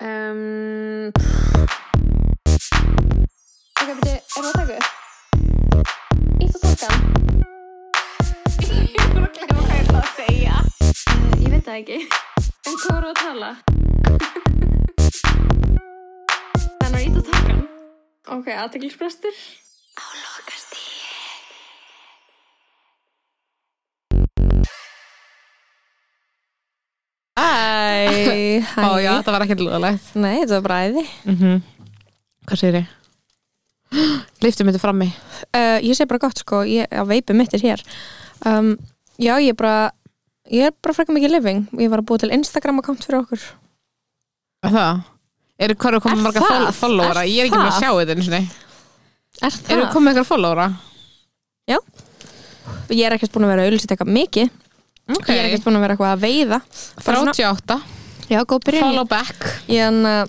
Um, ok, beti, er það að taka upp? Ítt og takkan? Ég bara að glemma hvað ég ætla að segja. Uh, ég veit það ekki. En hvað voru að tala? Þannig að ítt og takkan. Ok, aðteglisbrestur. Á Æ, hæ. Ó já, það var ekkert lúðalegt Nei, þetta var bara æði. Mm Hvað segir ég? Liftum þetta frammi uh, Ég segi bara gott sko, ég, að veipi mitt er hér. Um, Já, ég er bara Ég er bara frekar mikið living. Ég var að búa til Instagram account fyrir okkur. Er Það? Eru hvað eru komið Er marga það? fol- followera? Er Ég er ekki með að það? sjá þetta einu sinni. Er það? Eru komið eitthvað followera? Ég er ekkert búin að vera að auðlýsita eitthvað mikið. Ok. Ég er ekkert búin að vera eitthvað að veiða. Svona- 38 Já, góð byrjun. Follow back. En, uh,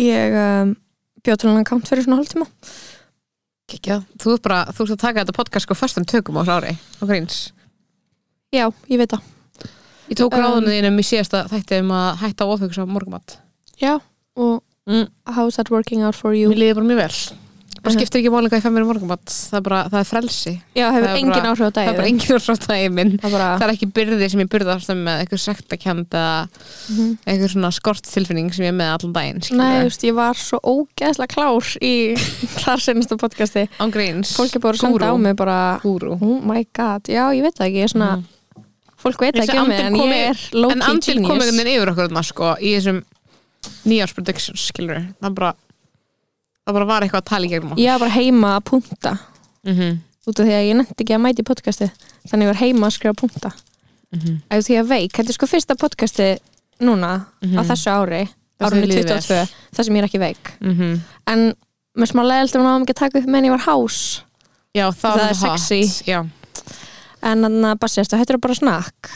ég um, bjóð til hann account fyrir svona hálftíma. Kikjað Þú ert bara, þú ert að taka þetta podcast sko fyrstum tökum á þessu ári á gríns Já, ég veit það. Ég tók Um, ráðunni þínum í síðasta þætti um að hætta að ofhugsa morgumat Já, og mm. how's that working out for you? Mér líði bara mjög vel Bara Mhm. skiptir ekki máli hvað ég fæ mér í morgumat Það er bara, það er frelsi. Já, hefur það er engin áhrif á Það er bara enginn frá það í minn. Það er bara, Það er ekki byrði sem ég byrðast með eitthvað sektakend eða Mhm. eitthvað svona skorttilfinning sem ég er með allan daginn Nei, þú veist, ég var svo ógeðslega klár í þar senasta podcasti. Án gríns. Fólk er bara að senda á mig bara Gúrú. Oh my god, já, ég veit það ekki ég er svona, Fólk veit það ekki um mig en ég er En low-key andil kom einhvern genius. veginn yfir okkur þarna, sko, í þessum nýjárs predictions skilur það bara það bara var eitthvað að tala í gegnum okkur Ég var bara heima að punta mm -hmm. út af því að ég nefndi ekki að mæti podcasti þannig ég var heima að skrifa punta Mm -hmm. Eða því að veik, þetta er sko fyrsta podcasti núna á þessu ári Það árunni sem líður vel. 22, þar sem ég er ekki veik Mhm. en með smá leiðaldum náðum ekki að taka upp meðan ég var hás Já, það, Það er hot. sexy. Já. en þannig að bassist, þetta er bara snakk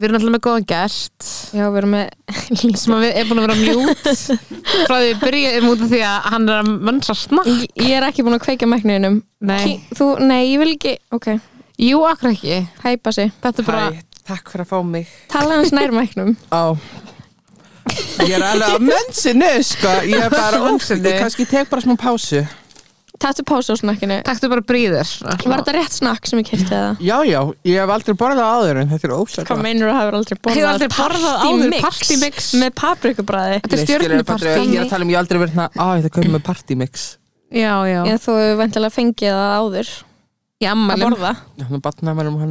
Við erum alltaf með góðan gest. Já, við erum með sem er búin að vera mjút frá því við byrjuðum út af því að hann er að mönsa snakk. Ég ég er ekki búin að kveika mæknuðinum Nei, Þú, nei, ég vil ekki Ok, jú, akkur ekki. Hæpa sig. Þetta er bara, Hæ, takk fyrir að fá mig. Tala hans nær mæknum Á. Ég er alveg að mennsinu sko. Ég er bara, óf, Mensinu. ég kannski tek bara smá pásu Taktu pásu á snakkinu taktu bara bríðir Var þetta rétt snakk sem ég kyrti eða? Já, já, ég hef aldrei borðað áður en þetta er ósætt Hvað meinur að hafa aldrei borðað Hefur aldrei borðað áður partymix? Með paprikubræði Þetta er stjörnupartí. Ég er að tala um ég hef aldrei verið hérna Á, þetta komið með partymix Já, já. Ég þú hefur vendilega fengið það áður. Í að ammælum borða.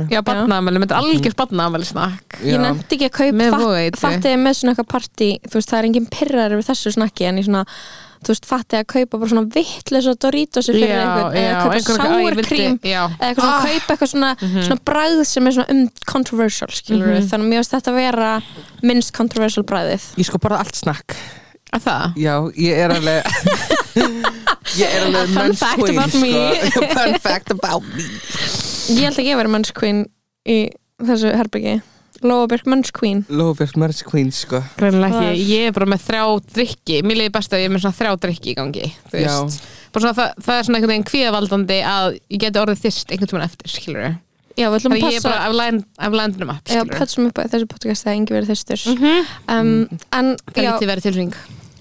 Já, er barnaamæli, þetta er algjör barnaamæli snakk. Ég nefndi ekki að kaupa Með fatt- vógeitri. Fattið með svona eitthvað partí Þú veist, það er engin pyrrar við þessu snakki En ég svona, þú veist, fattið að kaupa bara svona vittlis og Doritos fyrir einhvern Eða kaupa Já, eða eitthvað svona Ah. kaupa eitthvað svona, Mhm. svona bragð sem er svona um controversial skilur Mhm. þannig að mér finnst þetta að vera minnst controversial bragðið Ég sko borða allt snakk að það Já, ég er alveg Ég er alveg Fun men's fact queen, about sko. me. Fun fact about me ég held ekki að vera men's queen í þessu herbyggi Lóabjörg men's queen Lofbjörg men's queen, sko Greinilega Var. ekki, ég er bara með þrjá drikki Mér leiði best að ég er með svona þrjá drikki í gangi Já. svona, það, það er svona einhvern veginn kvíðavaldandi að ég geti orðið þyrst einhvern tímann eftir skilur við já, við ætlum að ég er passa bara af line- af landinum upp já, skilur við pötsum upp á þessu podcast þegar engi verið þyrstur Mhm. um, en Það já, lítið verið tilring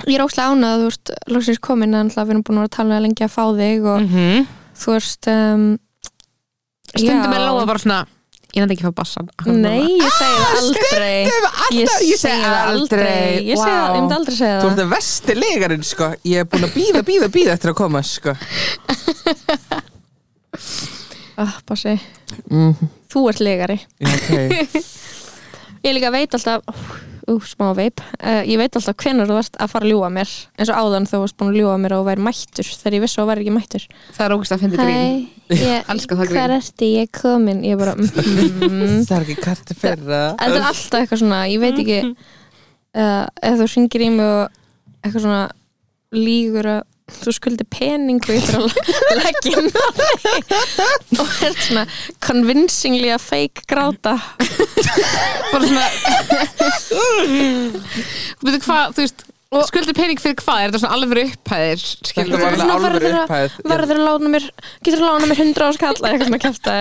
ég er óslega ánað þú veist, loksins komin en alltaf við erum búin að vera að tala lengi að fá þig og Mhm. þú veist um, Stundum já. er lóa bara svona Ég nefndi ekki að fá bassan nei, ég segi það aldrei. ég segi það aldrei. ég myndi aldrei segja Þú það ert það. vesti legarinn, sko. Ég er búin að býða, býða, býða eftir að koma, sko. Ah, bassi, mm, þú ert legari Já, ok. Ég líka veit alltaf Ú, smá veip uh, Ég veit alltaf hvenær þú varst að fara að ljúga mér eins og áðan þú varst búin að ljúga mér og væri mættur þegar ég vissi að þú væri ekki mættur. Það er ógust að finna grín. Hæ, ég, Elska það hver ertu, ég komin. Ég bara, mm, Það er ekki karti fyrra. Þetta er alltaf eitthvað svona, ég veit ekki uh, ef þú syngir í mig og eitthvað svona lígur að þú skuldi pening og ég fyrir að leggja og er svona convincingly að fake gráta Bara svona hvað, þú veist Skuldir pening fyrir hvað? Er þetta svona alveg upphæðir? Þetta Skilur var Svona verður að- upphæð verður að lána mér getur að lána mér 100 ás kalla eitthvað svona kæfta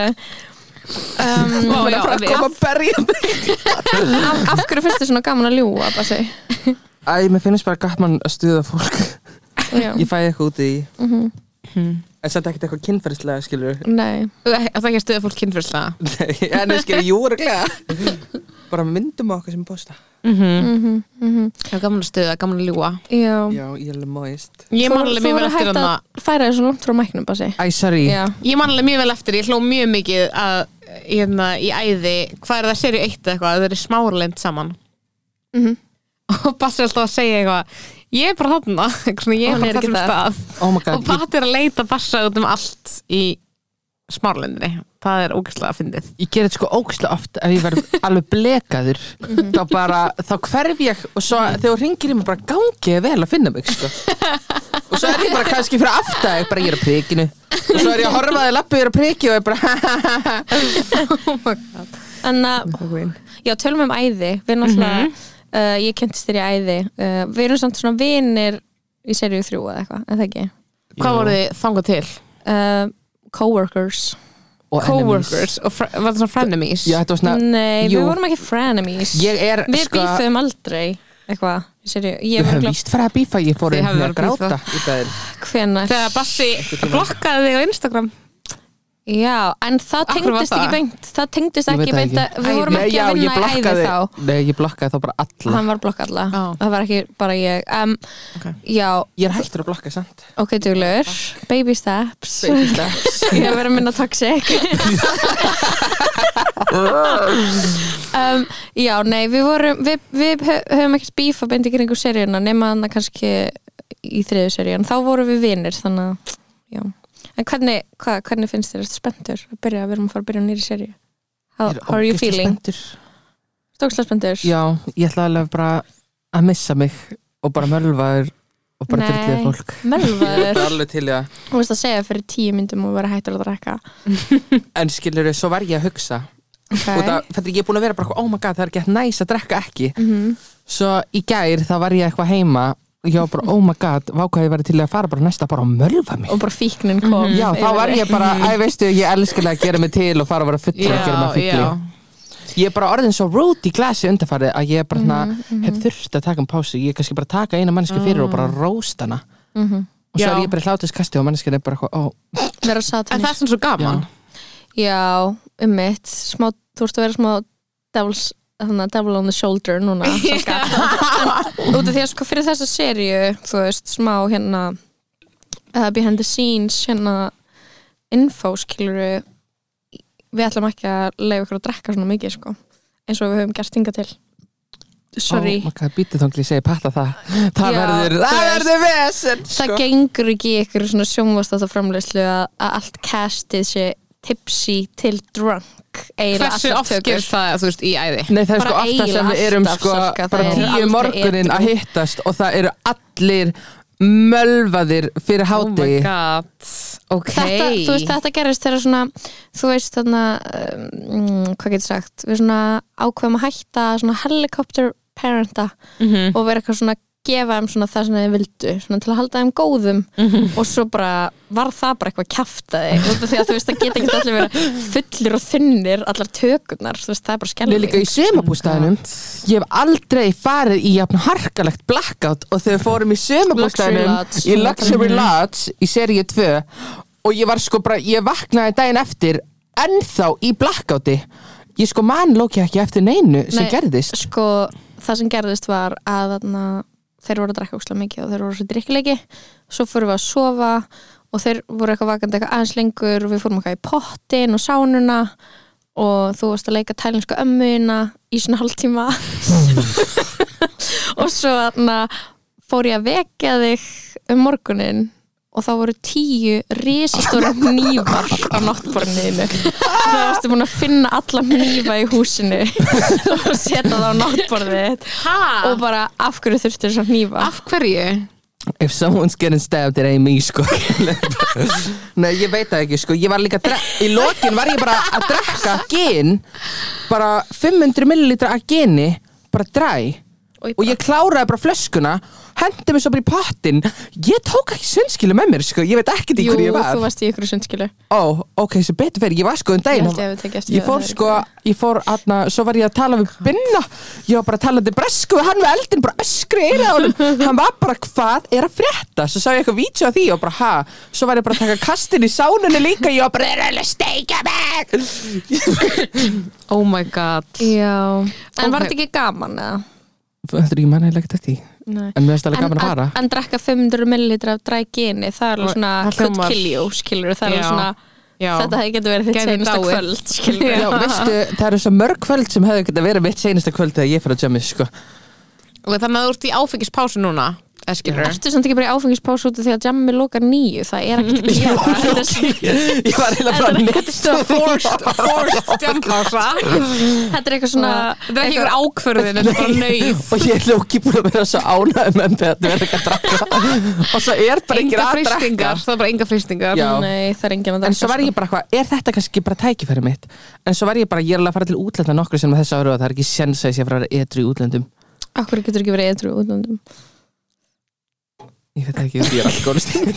um, Ó, já, er að koma að berja af, af hverju finnst þið svona gaman að ljúga Bassi? Æ, mér finnst bara gaman að stuða fólk Já. Ég fæði eitthvað út í Mhm. En samt ekkert eitthvað kynferðislega, skilur Nei, Það er ekki að stuða fólk kynfyrslega Nei, en ég skilur, jú, reglega Bara myndum á okkur sem posta. Mm -hmm. mhm, mhm. Það er gaman að stuða, gaman að ljúa Já. Já, ég er alveg móist Ég man alveg mjög vel eftir hann að færa þessu langt frá mæknum, Bassi. Æ, sorry. Já, Ég man alveg mjög vel eftir, ég hló mjög mikið að hérna, í æði, hvað er það serið eitt eða eitthvað, að það er smáralind saman. Mhm. og Bassi er alltaf að segja eitthvað ég er bara þarna, ég Og er bara er ekki þessum stað. Oh my og god, ég, Patti er að leita Bassa út um allt í smáralindinni það er ógæslega að fyndið. Ég ger þetta sko ókslega oft Ef ég verð alveg blekaður Þá bara, þá hverf ég Og svo þegar þú ringir í mig bara gangi vel að finna mig, sko. Og svo er ég bara kannski fyrir aftæg Bara ég er á prikinu. Og svo er ég að horfa að þið lappi, ég er á priki Og ég bara en að Já, tölum um æði. Við náttúrulega, uh, ég kentist þér í æði. Uh, Við erum samt svona vinir í seríu þrjú eða eitthvað, eða ekki? Hvað voru þið þangað til? uh, Coworkers. Og enemies. Coworkers og fr- var það svona frenemies? Já, þetta var svona Nei, jú. við vorum ekki frenemies. Ég er, Við sko bífum aldrei eitthvað, í seríu. Ég Við var höfum glögg víst farið að bífa, ég fór Þið hafið að verið að gráta í daginn. hvenær? Þegar Bassi blokkaði þig á Instagram Já, en það tengdist ekki beint Það tengdist ekki beint ekki. að Við vorum ekki já, að ég vinna í æði blokkaði, þá. Nei, ég blokkaði þá bara alla. Hann var blokk alla. Já. Það var ekki bara ég. Um, Ok. Já, Ég er hættur að blokka, sant? ok, duglur Baby steps. Baby steps. Ég hef verið að minna toxic. Um, Já, nei, við vorum Við, við hö- höfum ekkert bífa beint í kringu seríuna nema þannig kannski í þriðu seríun, þá vorum við vinir þannig að, já En hvernig, hva, hvernig finnst þér, ertu spenntur að byrja, við erum að fara að byrja nýri seríu. How, how are you feeling? Stókslega spenntur? Já, ég ætla alveg bara að missa mig og bara mölvaður og bara Nei. drillið fólk. Mölvaður, þú veist að segja fyrir tíu myndum og vera hættur að drekka. En skilur svo var ég að hugsa. Okay. af, þetta ég er búin að vera bara, oh my god, það er ekki næs að drekka ekki. Mm Svo í gær þá var ég eitthvað heima var bara, oh my god, vákvað ég væri til að fara bara næsta bara að mölva mig. Og bara fíknin kom Já, þá var ég bara, æ, veistu, ég elskilega að gera mig til og fara að vera fullur og gera mig já, fulli Ég er bara orðin svo rude í glasi undarfarið að ég bara mm Mhm, hef þurft að taka um pásu. Ég er kannski bara að taka eina manneski fyrir og bara róst hana. Mhm. Og svo Já. er ég bara í hlátuskasti og manneskinn er bara Vera en það er svona svo gaman. Já, um mitt. Smá, Þú ert að vera smá devils, hana, devil on the shoulder núna út af því að sko fyrir þessa seríu þú veist, smá hérna uh, behind the scenes hérna info skiluru við ætlum ekki að leifa ykkur að drekka svona mikið sko eins og við höfum gert hinga til. Sorry. Ó, maður býtið þangli ég segi patta það Það Já, verður, það verður vesen það sko. gengur ekki ykkur svona sjónvastáta framleyslu að, að allt castið sé tipsy til drunk eiginlega hversu oft gerist það þú veist, í æði? Nei, það er Bara sko alltaf sem við erum sko Salka, bara tíu morgunin að hittast og það eru allir mölvaðir fyrir oh my hádegi. God. Ok. Þetta, þú veist, þetta gerist þegar svona þú veist þarna um, hvað getur sagt, við svona ákveðum að hætta svona helicopter parenta Mhm. og vera eitthvað svona gefa þeim svona það sem þeim vildu svona til að halda þeim góðum. Mhm. og svo bara var það bara eitthvað kjaftaði út af því að þú veist það geta ekki allir vera fullir og þunnir allar tökurnar, þú veist það er bara Við skelling líka í sömabústæðinum Ég hef aldrei farið í jafn harkalegt blackout og þegar við fórum í sömabústæðinum í Luxury Lodge í seríu 2 og ég var sko bara, ég vaknaði daginn eftir ennþá í blackouti. Ég sko mann lóki ekki eftir neinu sem Nei. gerðist. sko það sem gerðist var að þarna, þeir voru að drekka óslega mikið og þeir voru svo drikkilegi svo fórum við að sofa og þeir voru eitthvað vakandi eitthvað aðeins lengur og við fórum eitthvað í pottin og sánuna og þú varst að leika tælinsku ömmuna í svona hálftíma. Og svo fór ég að vekja þig um morgunin og þá voru tíu risastóra nývar á náttborðinu. Þá varstu búin að finna alla nýva í húsinu og setja það á náttborðið ha? og bara af hverju þurftu þess að nýva af hverju? If someone's getting stabbed, it ain't me, sko. Nei, ég veit það ekki, sko. Ég var líka, í lokin var ég bara að drekka gin Bara 500 millilitra af gini Bara dræ og ég kláraði bara flöskuna hendi mig svo bara í pottin ég tók ekki sundskilu með mér sko. ég veit ekkert í Jú, hverju ég þú var varst í ykkur sundskilu ó, ok, sem betur fyrir, ég var sko um daginn ég eftir ég fór sko, ég fór aðna, svo var ég að tala við Binna, ég var bara að tala til bresku við hann við eldin, bara öskri á honum. Hann var bara, hvað er að frétta? Svo sá ég eitthvað vídeo af því og bara, ha? Svo var ég bara að taka kastin í sánunni líka. Ég var bara, er að steika mig. Oh my god. Já, en var Ok. þetta ekki gaman eða? Þetta er ekki manni leggt eftir Nei. en mér finnst alveg gaman að fara en, en drekka 500 millilitra af dry gini það er alveg svona það could kill you skilur, það er alveg svona Já. þetta hefði getur verið þitt seinasta kvöld skilur Já, veistu, það eru svo mörg kvöld sem hefði getað verið mitt seinasta kvöld þegar ég fyrir að jammi, sko. Og þannig að þú ert í áfengispásu núna Ertu samt ekki bara í áfengispás út af því að jammi lokar nýju það er ekkert að gera. Þetta er Ég var eiginlega bara neitt. Forced, forced jampása þetta er eitthvað svona Þetta er ekki ykkur ákvörðin, þetta er bara nöyð Og ég er lóki búin að vera svo ánægð með þetta verður ekki að drakka. Og svo er bara ekki að drakka. það er bara enga fristingar það er að En svo var ég bara hvað, er þetta kannski bara tækifæri mitt? En svo var ég bara, ég er alveg að fara til útlanda nokkru sem þess og það er ekki sens að ég að að. Akkur getur ekki verið eitthvað útlöndum Ég veit ekki, ég er alltaf góð stíð.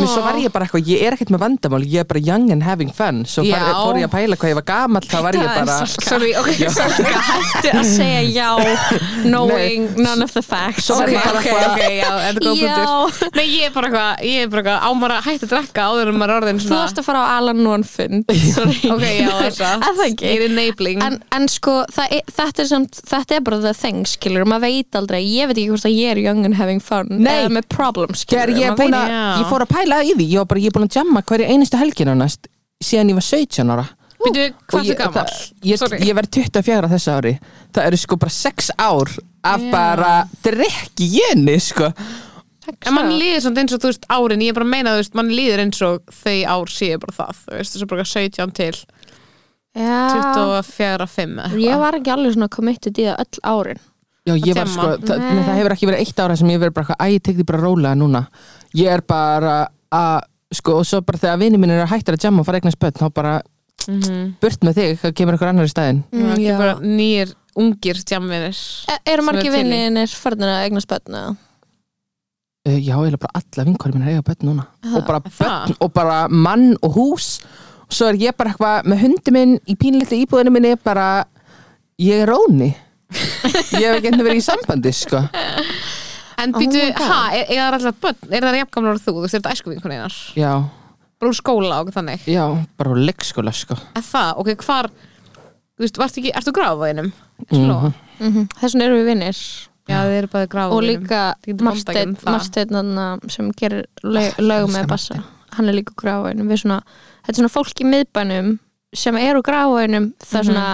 Men svo var ég bara eitthvað, ég er ekkert með vandamál, ég er bara young and having fun. Svo far, Já. fór ég að pæla hvað ég var gamall, þá var ég bara... Sorry, ok, sorry Hættu að segja já knowing none of the facts. Var Ok, ok, eitthvað- ok, já, þetta er góð Já. punktur Nei, ég er bara eitthvað, ég er bara eitthvað ámar að hætta að drekka áður en maður er orðin Þú svona varst að fara á Alan Nón fund Sorry. Ok, já, að það. Er enabling. En, en sko, það þetta, er samt, þetta er bara the thing, skilur, maður veit aldrei ég veit ekki hvort að ég er young and having fun Nei. eða með problems, skilur Þegar ég, er búin að, Já. ég fór að pæla í því, ég var bara, ég er búin að jamma hverju einustu helgina næst síðan ég var 17 ára. Býtu, Og hvað ég, er gammal? það- Ég, Sorry. ég verð 24 á þessu ári. Það eru sko bara 6 ár af Já. bara drekki jeni, sko. En mann líður samt eins og þú veist árin Ég er bara að meina, þú veist, mann líður eins og þau ár séu bara það Þú veist, þessu bara 17 til Já, 24, 5 ég var ekki alveg svona committed í það öll árin Já, ég var sko, það, Nei. nei, það hefur ekki verið eitt ára sem ég verið bara, eitthvað, æ, ég tek því bara rólega núna. Ég er bara að, sko, og svo bara þegar vinið minn er að hættar að jamma og fara að eignast börn, þá bara Mhm. burt með þig, það kemur einhver annar í ekki bara nýjir, ungir jamminir E, Eru er í. vinninir farnir að eignast börn eða? Uh, já, ég er bara alla vinkværi minna eiga börn núna. Og bara börn, og bara mann og hús. Og svo er ég bara eitthvað með hundi minn í pínlítið íbúðinu minni, bara, ég er róni. Ég hef ekki verið í sambandi, sko. En Oh býtu, my God. ha, er, er það alltaf börn? Er það jafngamlar og þú, þú veist, er þetta æskuvinkunni einar Já, Bara úr skóla og þannig? Já, bara úr leikskóla, sko. Er það, ok, hvar Þú veist, varst ekki, ertu gráð á einum? Mhm. Mm Þess vegna eru við vinnir Já, þið eru bara gráð og líka getur Marsteinn bandað um það. Marsteinn þarna sem gerir lög, lög með bassa. Hann er líka við svona, þetta er svona fólk í miðbænum sem eru gráinum það er svona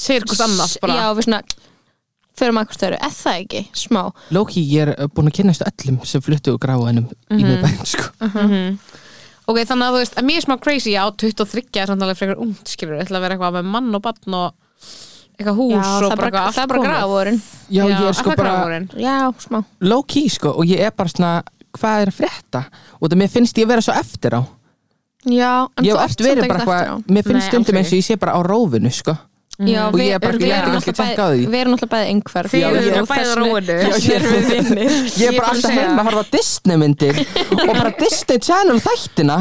Sér hvort annað bara. Já við svona fyrir maður hvort þau eru, eða það ekki, smá Lóki, ég er uh, búin að kynast öllum sem fluttu úr gráðanum í miðbæn, sko. Mhm. Ok, þannig að þú veist, að mér er smá crazy á 23 er samt alveg frekar ungt, skilur við, ætla að vera eitthvað með mann og barn og eitthvað hús já, og það bara, eitthvað það er bara komið. gráin Já, ég er sko það bara gráðurinn? já, smá low-key, sko, og ég er bara svona, hvað er að frétta? Og það mér finnst ég vera svo eftir á. já, en Ég þú ert samt eitthvað, eftir á. mér finnst Nei, stundum eins og ég sé bara á rófinu, sko. Já, Og við ég er bara- ég ætti kannski að tekka á því. bæði- við erum náttúrulega bæði einhver. Þið erum við vinnir Ég er bara alltaf heima að horfa á Disney myndir og bara Disney Channel þættina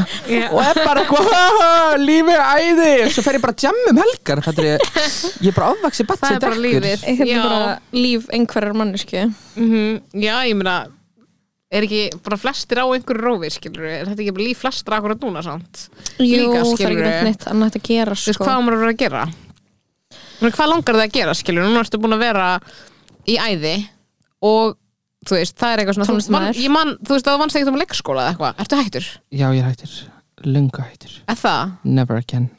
og er bara eitthvað "Haha, lífið er æði. Svo fer ég bara að jamma um helgar er, ég er bara ofvaksi batt Það sem er er bara líf einhverjar mannesku Mhm. Já, ég meina er ekki bara flestir á einhverju rófi, skilur við, er þetta ekki bara líf flestir akkurat núna, sant? jú, Líka, það er ekki neitt neitt annað að gera Þú veist, sko. hvað á maður að vera að gera? Hvað langar það að gera, skilur Núna ertu búin að vera í æði og þú veist, það er eitthvað svona þú, Tónlistarmaður. man, ég man, þú veist, það vannst ekkert um leikskóla eða eitthvað, ertu hættur? já ég er hættur, lunga hættur Er það? never again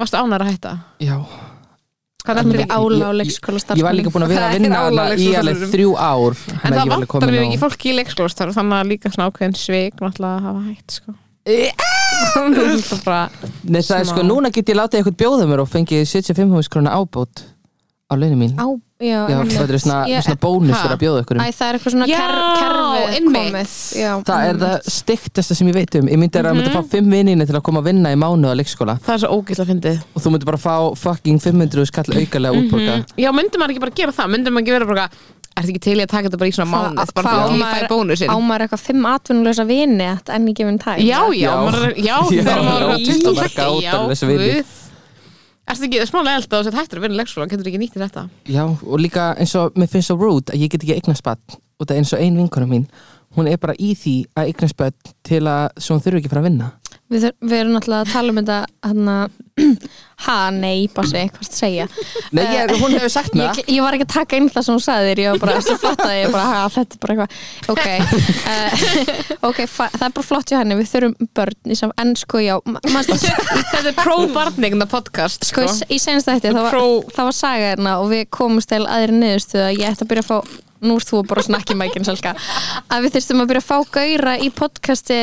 Varstu ánæður að hætta? já, Hvað er mikið ég- ála á leikskóla ég var líka búin að vera Það að er vinna álag hana í leikskólastarfsmönnum. alveg þrjú ár En það vantar mjög ekki fólki í leikskólastarf þannig að líka svona ákveðin svik náttúrulega að hafa hætt sko. Það Nei, það er sko, núna get ég látið eitthvað bjóða mér og fengið 75 hús krona ábót á launum mín. Á, já, Já, einmitt. þetta er svona, Ég- svona bónus fyrir að bjóða ykkur Æ, það er eitthvað svona Já, ker kerfi einmitt. komið. Já, Það er það stiktasta sem ég veit um. Ég myndi að mm myndi fá fimm vinninni til að koma að vinna í mánu á leikskóla. Það er svo ógísla fyndið. Og þú myndi bara fá fucking 500 skall aukalega útborga Já, myndi maður ekki bara gera það? Myndi maður ekki vera bara Ertu ekki til í að taka þetta bara í svona mánuð bara fyrir að lífa í bónusin á maður eitthvað fimm atvinnulösa vini en í gefin tæm Já, já, Já. er- já, Já, er já, 20 marga Já, vini. guð. Ertu ekki, það er smálega eld að þú sett hættur að vinna í leikskóla? Getur ekki nýtt í þetta? Já, og líka eins og mér finnst svo rude að ég get ekki eignast bann og það er eins og ein vinkona mín hún er bara í því að eignast bann til að svo hún þurfi ekki að fara að vinna við, við erum náttúrulega að tala um þetta hana, ha, nei, bási, hvað það segja? Nei, ég, hún hefur sagt mér ég, ég var ekki að taka inn það sem hún sagði þér ég var bara, svo fattaði ég bara, ha, þetta er bara eitthvað. Ok, uh, ok það er bara flott hjá henni, við þurfum börn í sam, en sko, já, Þetta er pro-barningna podcast sko, í, í senast þetta, það var, það var saga hérna og við komumst til aðri niðurstuð að ég ætti að byrja að fá nú er þú bara snakki mækinn selga að við þyrstum að byrja að fá gaura í podcasti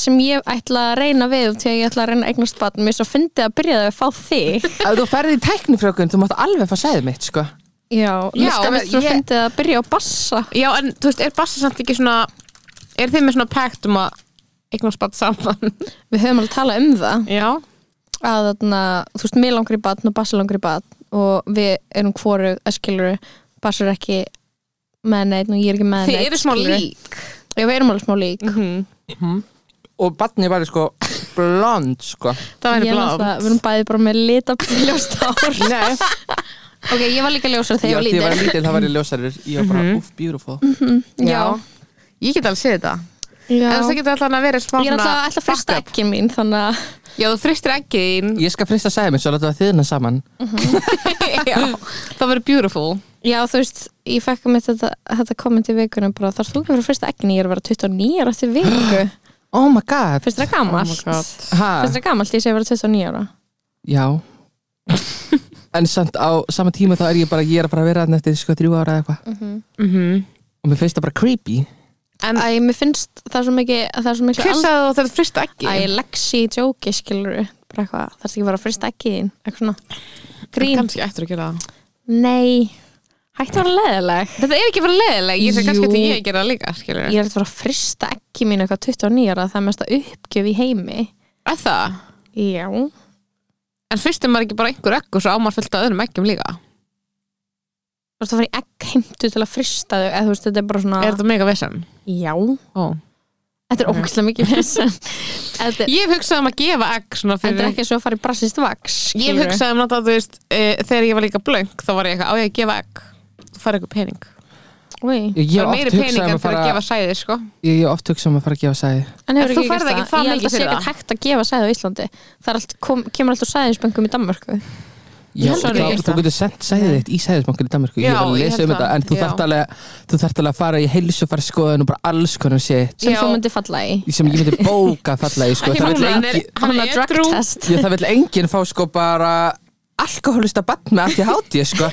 sem ég ætla að reyna við til að ég ætla að reyna eignast batn mér svo fyndið að byrja að fá þig. Ef þú ferði í tæknifrökun, þú mátt alveg fá sæðið mitt, sko. Já, Já, svo ég- fyndið að byrja að bassa. Já, en þú veist, er Bassa samt ekki svona Er þið með svona pækt um að eignast bara saman? við höfum alveg talað um það. Já. Að þarna, þú veist, mér langar í batn og bassa langar í batn og við erum hvoru eskiluru, bassar ekki með neitt og ég er ekki með Þið neitt eru smá lík. Já, við erum alveg smá lík. Mhm. Og barnið var sko blond, sko. Það væri náttúrulega, við erum bæði bara með lita ljóst hár. Nei. Ok, ég var líka ljósar þegar Já, ég því ég var var lítil. lítil, það var í ljósarir Ég var bara, Mhm. uff, beautiful. Já, Ég get alveg séð þetta. Já. En það getur alltaf að vera smá Ég er alltaf alltaf frista backup. ekkin mín Þannig að Já, þú fristir ekki þín. Ég skal frista sæðið mitt, svo láta það þiðna saman. Já, það verður beautiful. Já, þú veist, ég fekk mitt þetta, þetta komment í vikunum bara Þar þú ekki fyrir frista ekkin Ég er að vera 29 ára eftir viku Oh my god. Fyrst það gamalt? Oh my God. ha, Fyrst það gamalt, ég sé að vera 29 ára? Já. En samt á sama tíma þá er ég bara Ég er að fara að vera þarna eftir sko þrjú ára eða eitthvað. Mm Og mér finnst það bara creepy. En Æ, mér finnst það svo mikið Það er svo mikið hver sagði þú að það er frist ekki? Æ, lexi í djóki, skilur Bara eitthvað, það er ekki að vera frista ekkin Eitthvað svona Grín. Kanski ættur að gera það. Nei, hætti að vera leðileg Þetta er ekki bara leðileg, ég segi kannski að ég gera það líka, skilur Ég er að fara að frista ekki mín eitthvað 29 ára það er mest að uppgjöf í heimi. Er það? Já. En fyrst er maður ekki bara einhver egg og svo á maður fullt af öðrum eggjum líka. Þú veist að fara í eggheimtu til að frista þau eða þú veist þetta er bara svona Er þetta mega vesen? Já, Ó. þetta er ógæslega mikið vesen. Þetta Ég hef hugsað um að gefa egg svona þetta er fyrir ekki svo að fara í brassist vaks Ég hef hugsað um náttúrulega, þú veist, e, þegar ég var líka blöng þá var ég eitthvað, á ég að gefa egg fara eitthvað pening. Úi, Ég Það er meiri pening um en að fyrir fara að gefa sæði, sko. Ég hef oft hugsað um að fara að gefa sæði En En þú ekki færð gert ekki það Ég held mikið að sé fyrir ekki það. hægt að gefa sæði á Íslandi? Það er allt, kom, kemur alltaf sæðisböngum í Danmarku Já, það er þú getur sendt sæðið þitt í sæðisbankur í Danmarku Ég var að lesa um þetta það. En þú Já. þarft alveg Þú þarft alveg að fara í heilsufæri skoðun og bara alls konar shit. Sem þú myndir falla í. Sem ég myndi bóka falla í sko. Það er, er er það vill enginn fá sko bara alkoholista bann með ADHD sko.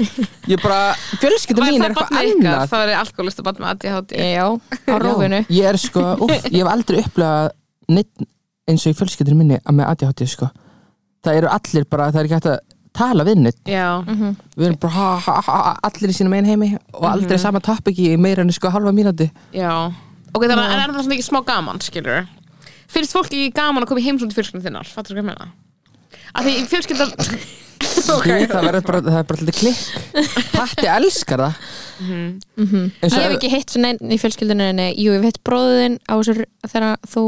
ég bara, fjölskylda mín er eitthvað annað. Það er alkoholista bann með ADHD Já, á rófinu Já, ég er sko, úf, ég hef aldrei upplegað eins og í fjölskyldinu minni að með ADHD sko. það eru allir bara, það er ekki hægt að tala við neitt Já, við erum bara ha, ha, ha, allir í sínum einn heimi og aldrei sama topic í meira en sko halva mínúti já. Ok, þannig að er það svona ekki smá gaman, skilur Finnst fólki ekki gaman að koma í heimsóndi fjölskyldin þinnar? Fattur þú hvað ég meina? Að því fjölskyldan okay. það, verður bara, það er bara alltaf klikk. Patti elskar það. Eins Ég hef ekki hitt svona einn í fjölskyldunni Jú, ég hef hitt bróðin á þessu þegar þú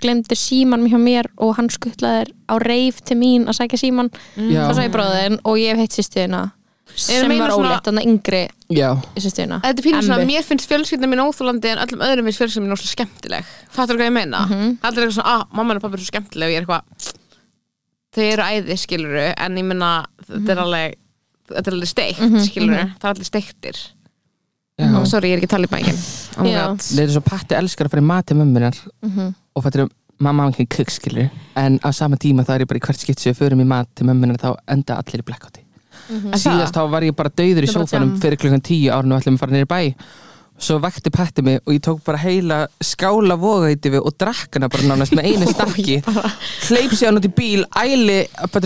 glemdir síman hjá mér og hann skuttlaðir á reif til mín að sækja síman þá sagði bróðin og ég hef hitt sýstuðina sem var ólétt, þannig yngri já, sýstuðina Þetta er pínur svona að mér finnst fjölskyldan mín óþólandi en öllum öðrum finnst fjölskyldan mín óslega skemmtileg. Fattur hvað ég meina? Allir er eitthvað svona, ah, mamma og pappa er svo skemmtileg. Og ég er eitthvað Þau eru æði, skiluru en ég meina, þetta er alveg þetta er alveg steikt, skiluru það er allir steiktir. Já. Sorry, ég er ekki í bækin oh my Já. God. Leður svo Patti elskar að fara í mat til mömmunar og fattur mamma hann ekki kukk skilur en á sama tíma þá er ég bara í hvert skipt sem við förum í mat til mömmunar þá enda allir í blackouti síðast þá var ég bara dauður í bara sófanum jam. fyrir klukkan tíu árun og ætlum að fara nýri bæ svo vakti Patti mig og ég tók bara heila skála vogaðið við og drakk hana bara nánast með einu stakki hleyp sér hann út í bíl æli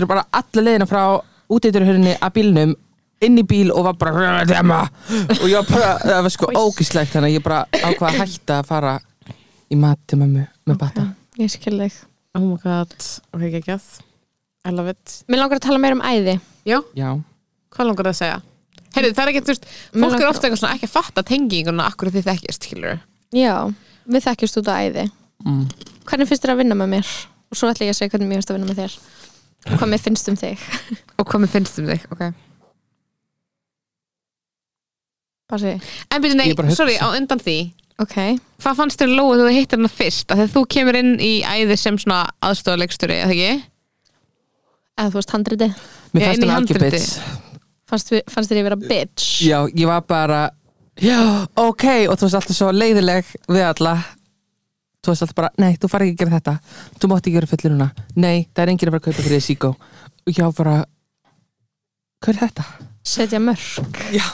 bara, alla leiðina frá úteiturhörunni að bílnum inn í bíl og var bara og ég var bara, það var sko ógislegt þannig að ég bara ákvað að hætta að fara í mat til mömmu með bata Ég skil þig Oh my god, ok, ekki ekki I love it Mér langar að tala meira um æði Já, já, hvað langar það að segja? Heyrðu, það er ekki, þú veist, fólk er ofta eitthvað svona ekki að fatta tenginguna akkur þið þekkist, skilur Já, við þekkjast út á æði. Mm. Hvernig finnst þér að vinna með mér? Og svo ætla ég að segja hvernig mér finnst að vinna með þér. Hvað mér finnst um þig. Og hvað mér finnst um þig, ok. Basi. En byrju, nei, bara sorry, á undan því. Ok, Hvað fannst þér lóa þegar þú hittir hana fyrst? Þegar þú kemur inn í æði sem svona aðstofalegsturi, eða ekki? eða þú veist handriti mér fannst það algjör bits Fannst, við- fannst þér ég vera bitch? já, ég var bara já, ok, og þú veist alltaf svo leiðileg við alla. Þú veist alltaf bara, nei, þú fari ekki að gera þetta. Þú mátti ekki gera fulluruna, nei, það er enginn að fara að kaupa fyrir því síkó og var bara hvað er þetta? Setja mörg Já.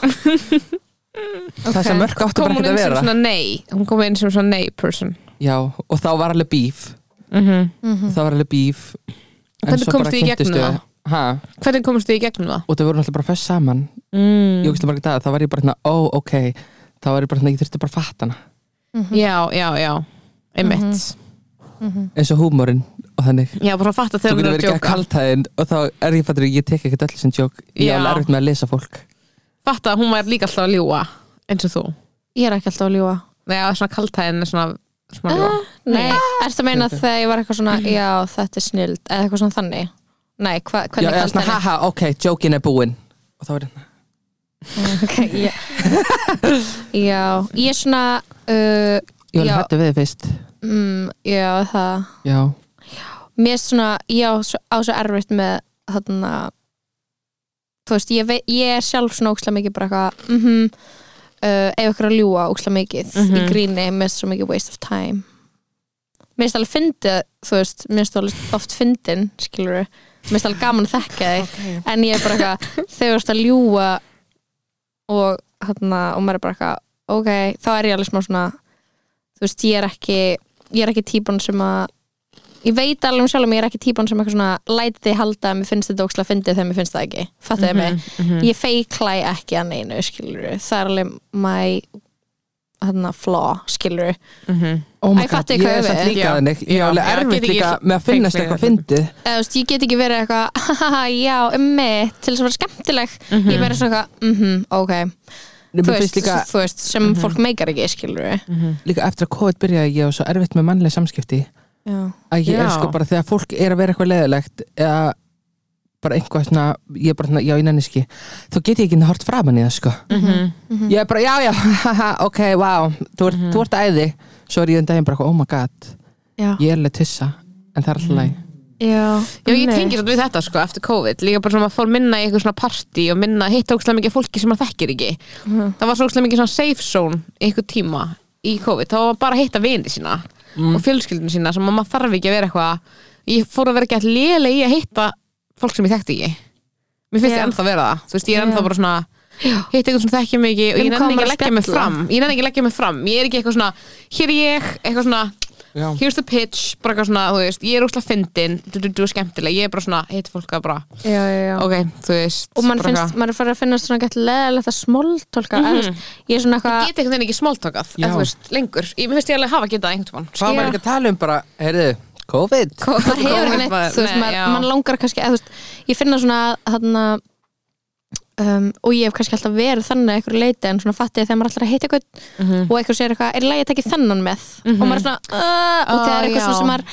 það sem mörg áttu Kom bara hún ekki inn að sem vera. svona nei. Hún kom inn sem svona nei person. Já, og þá var alveg bíf mm það var alveg bíf en Hvernig svo komstu bara í gegnum kynntistu- það? Ha, Hvernig komast þið í gegnum það? og það voru alltaf bara fest saman. Mm. ég veist margir dag, þá var ég bara hérna, ó, ok. Þá var ég bara hérna, ég þurfti bara að fatta hana. Já, já, já. Einmitt. Eins og húmórin og þannig. Já, bara að fatta þú þegar hún getur er að verið ekki að djóka. kaltæðin og þá er ég fattur, ég tek ekkert öll sem djók. Ég er alveg erfitt með að lesa fólk. Fatta að hún var líka alltaf að ljúa eins og þú. Ég er ekki alltaf að ljúa Nei, að svona kaltæðin er svona smá ljúa Nei, ertu að meina þegar ég var eitthvað svona Já, þetta er snild, eða eitthvað svona þannig Nei, hva, já, hvernig eða kallt svona, haha, ok, djókin er búin og þá er hérna okay, ég... Já, ég er svona uh, ég var Já. hættu við þið fyrst. Mm, Já, það. Já, Mér er svona, ég á svo, á svo erfitt með þarna Þú veist, ég, vei, ég er sjálf svona ókslega mikið bara eitthvað mm -hmm, uh, ef ykkur að ljúga ókslega mikið í Mhm. gríni, mér er svo mikið waste of time. Mér finnst alveg fyndið þú veist, mér finnst alveg oft fyndin skilur mér finnst alveg gaman að þekka þig okay. en ég er bara eitthvað, þú ert að ljúga og hérna og maður er bara eitthvað, ok, þá er ég alveg smá svona þú veist, ég er ekki ég er ekki típan sem að ég veit alveg um sjálf ég er ekki típan sem eitthvað svona læti þig halda að mér finnst þetta ókslega fyndið þegar mér finnst það ekki fattu þið mig, Mhm. ég feiklæ ekki að neinu, skilur það er alveg my hérna, flaw, skilur Mhm. oh my Æ, god, ég hvað er samt við? líka þannig. Ég er alveg erfitt líka með að finnast eitthvað fyndið. Ég get ekki verið eitthvað já, emmi, til þess að vera skemmtileg. Ég verið svona eitthvað, mhm, ok. Þú veist, líka, þú veist, sem fólk meikar ekki, skilur líka eftir að COVID byrjaði ég og svo erfitt með mannlega samskipti. Já, að ég er Já. sko bara þegar fólk er að vera eitthvað leðilegt eða bara eitthvað svona ég er bara svona, já ég nenni ekki. Þá get ég ekki hort framan í það sko. Mhm. ég er bara, já já, haha, ok, wow þú ert, þú ert æði, svo er ég en daginn bara, oh my god, já, ég er alveg tussa en það er alltaf læg já Já, ég einmitt. tengi þetta við þetta sko eftir COVID. Líka bara svona að fór minna í eitthvað svona partí og minna að hitta ógstlega mikið fólki sem maður þekkir ekki. Það var svo ógstlega mikið svona safe zone eitthvað tíma í COVID, þá var bara að hitta vini sína og fjölskyldinu sína sem maður þarf ekki að vera eitthvað ég fór að vera ekki að lélega í að hitta fólk sem ég þekkti ekki. Mér finnst Já. ég ennþá vera það, þú veist, ég er ennþá bara svona hitta eitthvað sem þekkja mig ekki og ég nenni ekki að leggja mig fram. Ég nenni ekki að leggja mig fram, ég er ekki eitthvað svona hér er ég, eitthvað svona já. here's the pitch, bara eitthvað svona, þú veist. Ég er úrslega fyndin, du, du, du er skemmtileg. Ég er bara svona, hitt fólk að bara já, já, já. ok, þú veist. Og mann finnst, eitthvað- maður er farið að finna svona gett leðilegt að smóltólka mm Mhm. ég er svona ég eitthvað get einhvern veginn ekki smóltókað Já. þú veist, lengur, ég mér finnst ég alveg hafa getað einhvern COVID? Maður hefur ekki neitt, Nei, þú veist, maður, maður langar kannski, eða þú veist, ég finna svona þarna um, og ég hef kannski alltaf verið þannig að einhverju leiti en svona fatti þegar maður alltaf að heita eitthvað Mhm. og einhver segir eitthvað, er lægi að taka þennan með? Og maður er svona, uh, og Ó, það er eitthvað já. svona sem maður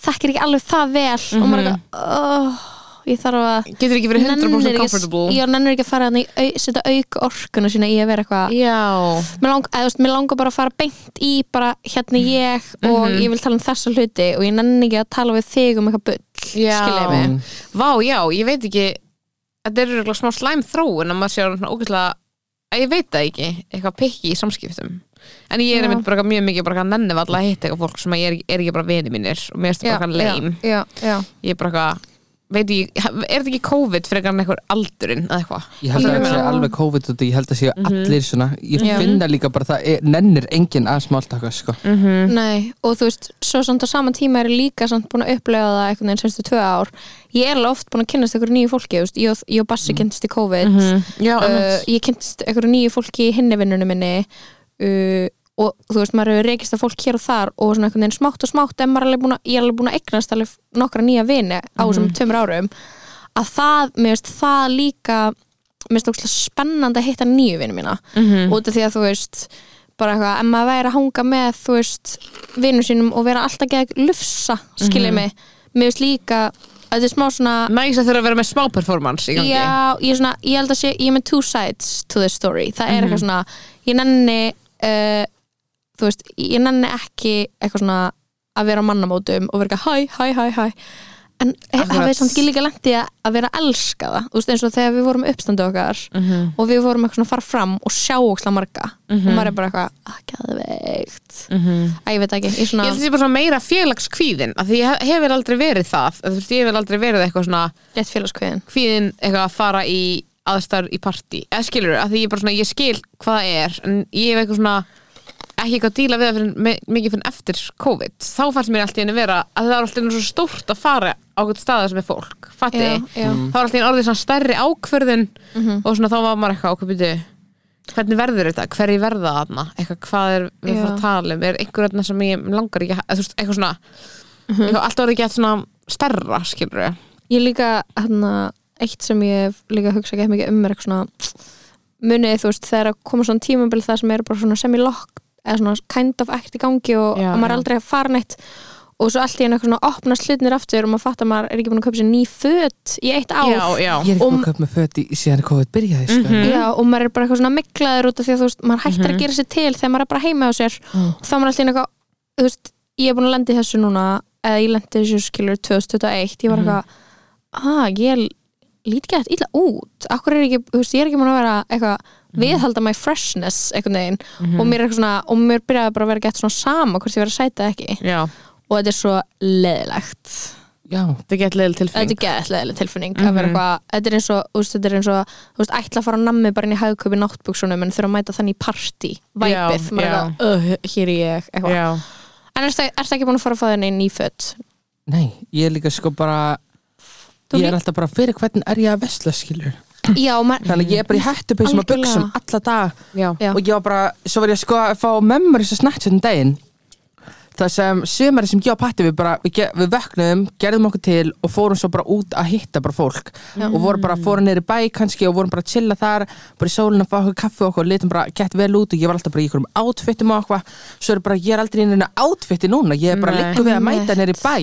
þekkir ekki alveg það vel og maður er eitthvað, uh, ég þarf að getur ekki verið 100% nennir ekki, comfortable? Ég nennir ekki að fara að setja auk orkuna sína í að vera eitthvað mér veist, mér langar bara að fara beint í bara hérna ég og Mhm. ég vil tala um þessa hluti og ég nenni ekki að tala við þig um eitthvað bull Mm. vá, já, ég veit ekki. Þetta er örugglega smá slæm þróun að maður sé ógæslega að ég veit það ekki, eitthvað pikki í samskiptum. En ég er einmitt bara mjög mikið bara nenni valla að hitta eitthvað fólk sem ég er, er ekki bara vini mínir og mér það bara eitthvað leim já, já, ég er bara eitthvað veit ég, er þetta ekki COVID frekar en eitthvað aldurinn eða eitthvað Ég held að það sé alveg COVID og ég held að séu allir svona Ég Já. finna líka bara það er, nennir enginn að smáltaka sko. Mhm. Nei, og þú veist, svo samt á saman tíma er ég líka samt búin að upplega það einhvern veginn semstu tvö ár ég er alveg oft búin að kynnast einhverju nýju fólki veist, ég, og- ég og Bassi kynntist í COVID Mhm. Já, uh, ég kynntist einhverju nýju fólki í hinni vinnunum minni uh, og þú veist, maður hefur reykist að fólk hér og þar og svona einhvern veginn smátt og smátt en maður er alveg búin að, er eignast alveg nokkra nýja vini á þessum tveimur árum. Að það, mér veist, það líka mér veist ókslega spennandi að hitta nýju vini mína. Mhm. út af því að þú veist bara eitthvað, ef maður væri að hanga með þú veist, vinnum sínum og vera alltaf gegn lufsa, skiljið mig? Mér veist líka, þetta er smá svona Næs að þurfa að vera með smá performance í gangi. Já, ég, er svona, ég held að sé, ég er með two sides to this story, það er eitthvað svona ég nenni uh, þú veist, ég nenni ekki eitthvað svona að vera á mannamótum og vera hæ, hæ, hæ, hæ. En Akkurat. hafið samt ekki líka lendi að að vera elskaða, þú veist eins og þegar við vorum uppstandu okkar Mhm. og við vorum eitthvað svona að fara fram og sjá óksla marga. Og maður er bara eitthvað, að geðveikt. Mhm. að ég veit ekki, ég svona Ég held að þetta er bara svona meira félagskvíðin af því ég hef- hefur aldrei verið það. Þú veist, ég hefur aldrei verið eitthvað svona rétt félagskviðin kvíðin eitthvað að fara í aðstæður í partí, eða skilur að því ég bara svona, ég skil hvað það er en ég hef eitthvað svona ekki eitthvað að díla við það fyrir, mikið fyrir eftir COVID þá fannst mér alltaf henni vera að það er alltaf einu svo stórt að fara á eitthvað staða sem er fólk, fatti. Þá var alltaf einu orðið svona stærri ákvörðun og svona þá var maður eitthvað ákveð byrju hvernig verður þetta, hverju verða þarna? Eitthvað hvað er við að fara Já. að tala um? Er einhver þarna sem ég langar ekki að- veist, eitthvað svona eitthvað, alltaf orðið ekki svona stærra skilur við ég líka hérna, eitt sem ég líka hugsa ekki mikið um er eitthvað svona munið þú veist þegar að koma svona tímabil það sem er bara svona semi-lock eða svona kind of ekkert í gangi og, Já, og maður er já. aldrei að fara neitt. Og svo allt í einu eitthvað svona opnast hlutnir aftur og maður fattar að maður er ekki búin að kaupa sér ný föt í eitt ár. Já, já, Ég er ekki búin að köpa með föt í síðan COVID byrjaði sko. Mhm. Já, og maður er bara eitthvað svona miklaður út af því að þú veist, maður hættir að gera sér til þegar maður er bara heima á sér. Og þá er maður alltaf inn eitthvað, þú veist, ég er búin að lendi þessu núna, eða ég lendi þessu skilur 2021, ég var eitthvað ah, ég lít ekki eitthvað illa út, akkur er ekki, þú veist, ég er ekki búin að vera eitthvað, viðhalda my freshness einhvern veginn, og mér er eitthvað svona og mér byrjaði bara að vera gett svona sama hvort ég verið að sæta ekki, já. Og þetta er svo leðilegt Já, þetta er gett þetta tilfinning. Er geðslega tilfinning að vera eitthvað, þetta er eins og, veist, þetta er eins og veist, ætla að fara að nammi bara inn í hagköpi náttbuksunum en þurfa að mæta þannig í partí væpið, uh, hér er ég eitthvað, en er það ekki búin að fara að fá þenni ný föt? nei, ég er líka sko bara Þú Ég líka- er alltaf bara fyrir hvernig er ég að vesla skilur Já, maður, Þannig að ég er bara í hættupeysum og Algjörlega. buksum alla dag já, já, og ég var bara, svo var ég sko að fá memories að snatcha um daginn. Það sem sömari sem ég og Patti við bara, við, við vöknum, gerðum okkur til og fórum svo bara út að hitta bara fólk. Og vorum bara, fórum neyri bæ kannski og vorum bara að chilla þar, bara í sólinu að fá okkur kaffi og okkur, litum bara gett vel út og ég var alltaf bara í einhverjum outfitum og okkur svo er bara, ég er aldrei inn í einu outfiti núna ég er bara líka við að mæta neyri bæ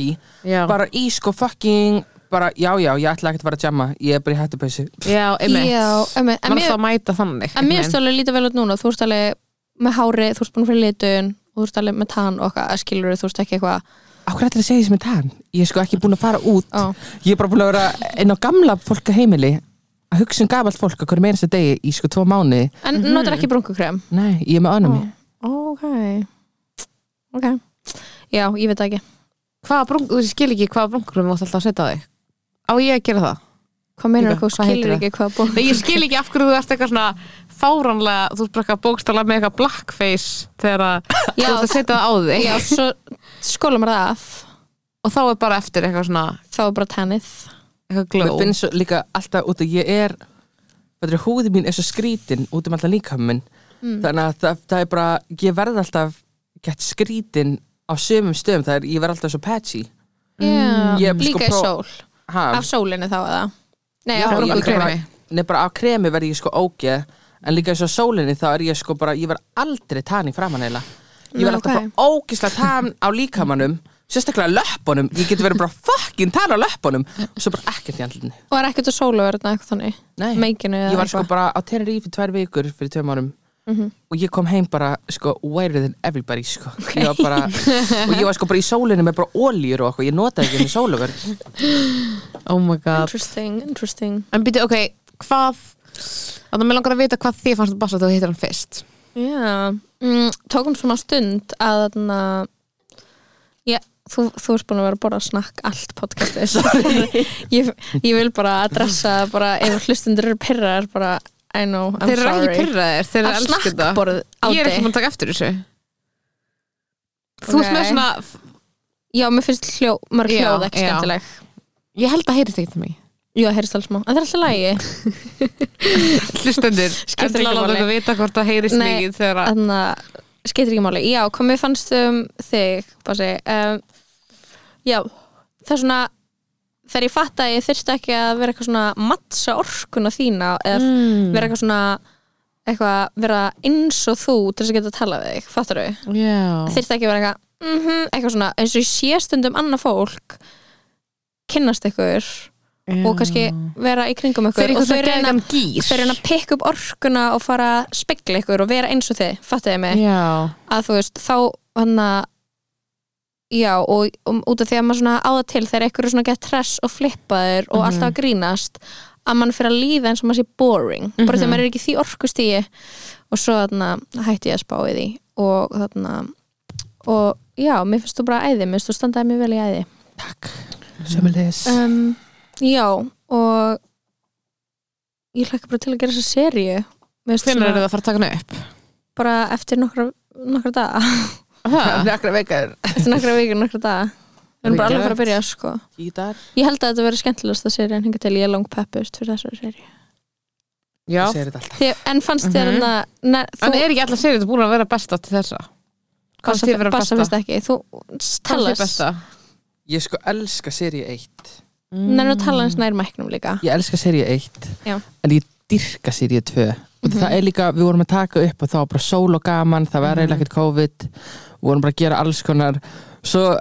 já, bara í sko fucking bara, já, já, ég ætla ekkert að fara að jamma ég er bara í hættupeysu. Já, einmitt. Er mér, alltaf að mæta þannig en mér stóðlega lítið vel út núna þú ert alveg með hári, þú ert búin fyrir litun og þú ert alveg með tann og okkar, skilur þú ert ekki eitthvað Akkur ætla að segja þess með tann? Ég er sko ekki búin að fara út. Ó. Ég er bara búin að vera inn á gamla fólka heimili að hugsa um gamalt fólk að hverju meira þess degi í sko tvo mánu en notar ekki brunkukrem Nei, ég er með önum ok. Ok, já, ég veit það ekki. Hvaða brunk, þú skil ekki hvaða brunkur þú mátt alltaf að setja á þig á ég að gera það? hvað meinar Líka, þú, hvað heitir það? ekki hvað brunkukrem Nei, ég skil ekki af hverju þú ert eitthvað svona fáránlega, þú ert bara eitthvað bókstala með eitthvað blackface þegar að þú ert að setja það á þig já, svo skóla mér það af og þá er bara eftir eitthvað svona þá er bara tennið eitthvað Mér glow finnst svo líka alltaf út að ég er Þetta er húði mín er svo skrítin út um alltaf líkaminn Mm. Þannig að það, það er bara Ég verð alltaf gett skrítin á sömum stöðum Það er, ég verð alltaf svo patchy yeah. Sko líka í pró- sól, ha, af sólinni þá eða? Nei, af brúnkukremi. kremi. Nei, bara af kremi verð ég sko ógeð. En líka eins og sólinni þá er ég sko bara Ég verð aldrei tann í framan eila Ég verð alltaf ok. bara ógeðslega tann á líkamannum Sérstaklega löppunum. Ég get verið bara fucking tann á löppunum. Og svo bara ekkert í andlinni og er ekkert að sóla verða eitthvað þannig? Nei, meikinu ég var sko bara á Tenerife í tvær vikur fyrir tveim árum Mhm. og ég kom heim bara sko whiter than everybody sko. Ég var bara, og ég var sko bara í sólinu með bara ólíur og eitthvað, ég notaði ekki með sóluverð. Oh my god. Interesting, interesting. En byrju, ok, hvað þannig að mér langar að vita hvað þið fannst basta þegar þú hittir hann fyrst. Já, mm, tókum svona stund að þarna ég, þú, þú ert búin að vera að borða snakk allt podcastið ég, ég vil bara adressa bara ef hlustundur eru pyrrar bara I know, I'm Þeir eru sorry. ekki pyrraðir, þeir eru Að elsku á Ég er ekki búin að taka eftir þessu. Þú ert með svona Já, mér finnst hljó, mörg hljóð ekki já. skemmtileg. Ég held að heyrist ekki til mig Já, heyrist alls smá, en það er alltaf lægi Hlustendur, Skiptir endilega ekki láta máli. okkur vita hvort það heyrist mikið þegar að Þannig að skeitir ekki máli. Já, mér fannst um þig Basi, um, Já, það er svona þegar ég fatt að ég þyrst ekki að vera eitthvað svona mattsa orkuna þína eða mm. vera eitthvað svona eitthvað, vera eins og þú til þess að geta að tala við þig, fattar þau? Já þyrst ekki að vera eitthvað mm eitthvað svona, eins og ég sé stundum annað fólk kynnast ykkur og kannski vera í kringum ykkur og þau reyna, þau að pikka upp orkuna og fara að spegla ykkur og vera eins og þið, fattar þið mig? Já að þú veist, þá hann að já, og um, út af því að maður svona áða til þegar er svona gett tress og flippaður og Mhm. alltaf að grínast að mann fyrir að líða eins og maður sé boring. Bara Mhm. þegar maður er ekki því orkustíi og svo þarna hætti ég að spá í því. Og þarna og já, mér finnst þú bara æði. Mér finnst þú standaði mjög vel í æði. Takk, sömulegis um, já, og ég hlakka bara til að gera þessa finnst Hvernig eru það að fara að taka hana upp? bara eftir nokkra, nokkra daga Það? Nekra veikar eftir nokkra vikur, nokkra daga við erum bara alveg að fara að byrja sko. Ég held að þetta verður skemmtilegast að seríu en hinga til ég er lang peppust fyrir þessari seríu Já alltaf Þi, en fannst þér mm -hmm. En er ekki allar serið búin að vera besta til þessa? Hvað bassa, þið vera besta? fyrst ekki þú Hvað tala besta? Ég sko elska seríu 1 nefnir að tala hans nær mæknum líka Ég elska seríu 1 Já. En ég dyrka seríu 2 og Mhm. það er líka, við vorum að taka upp og það var bara sól og gaman, það var eiginlega ekkert COVID vorum bara að gera alls konar. Svo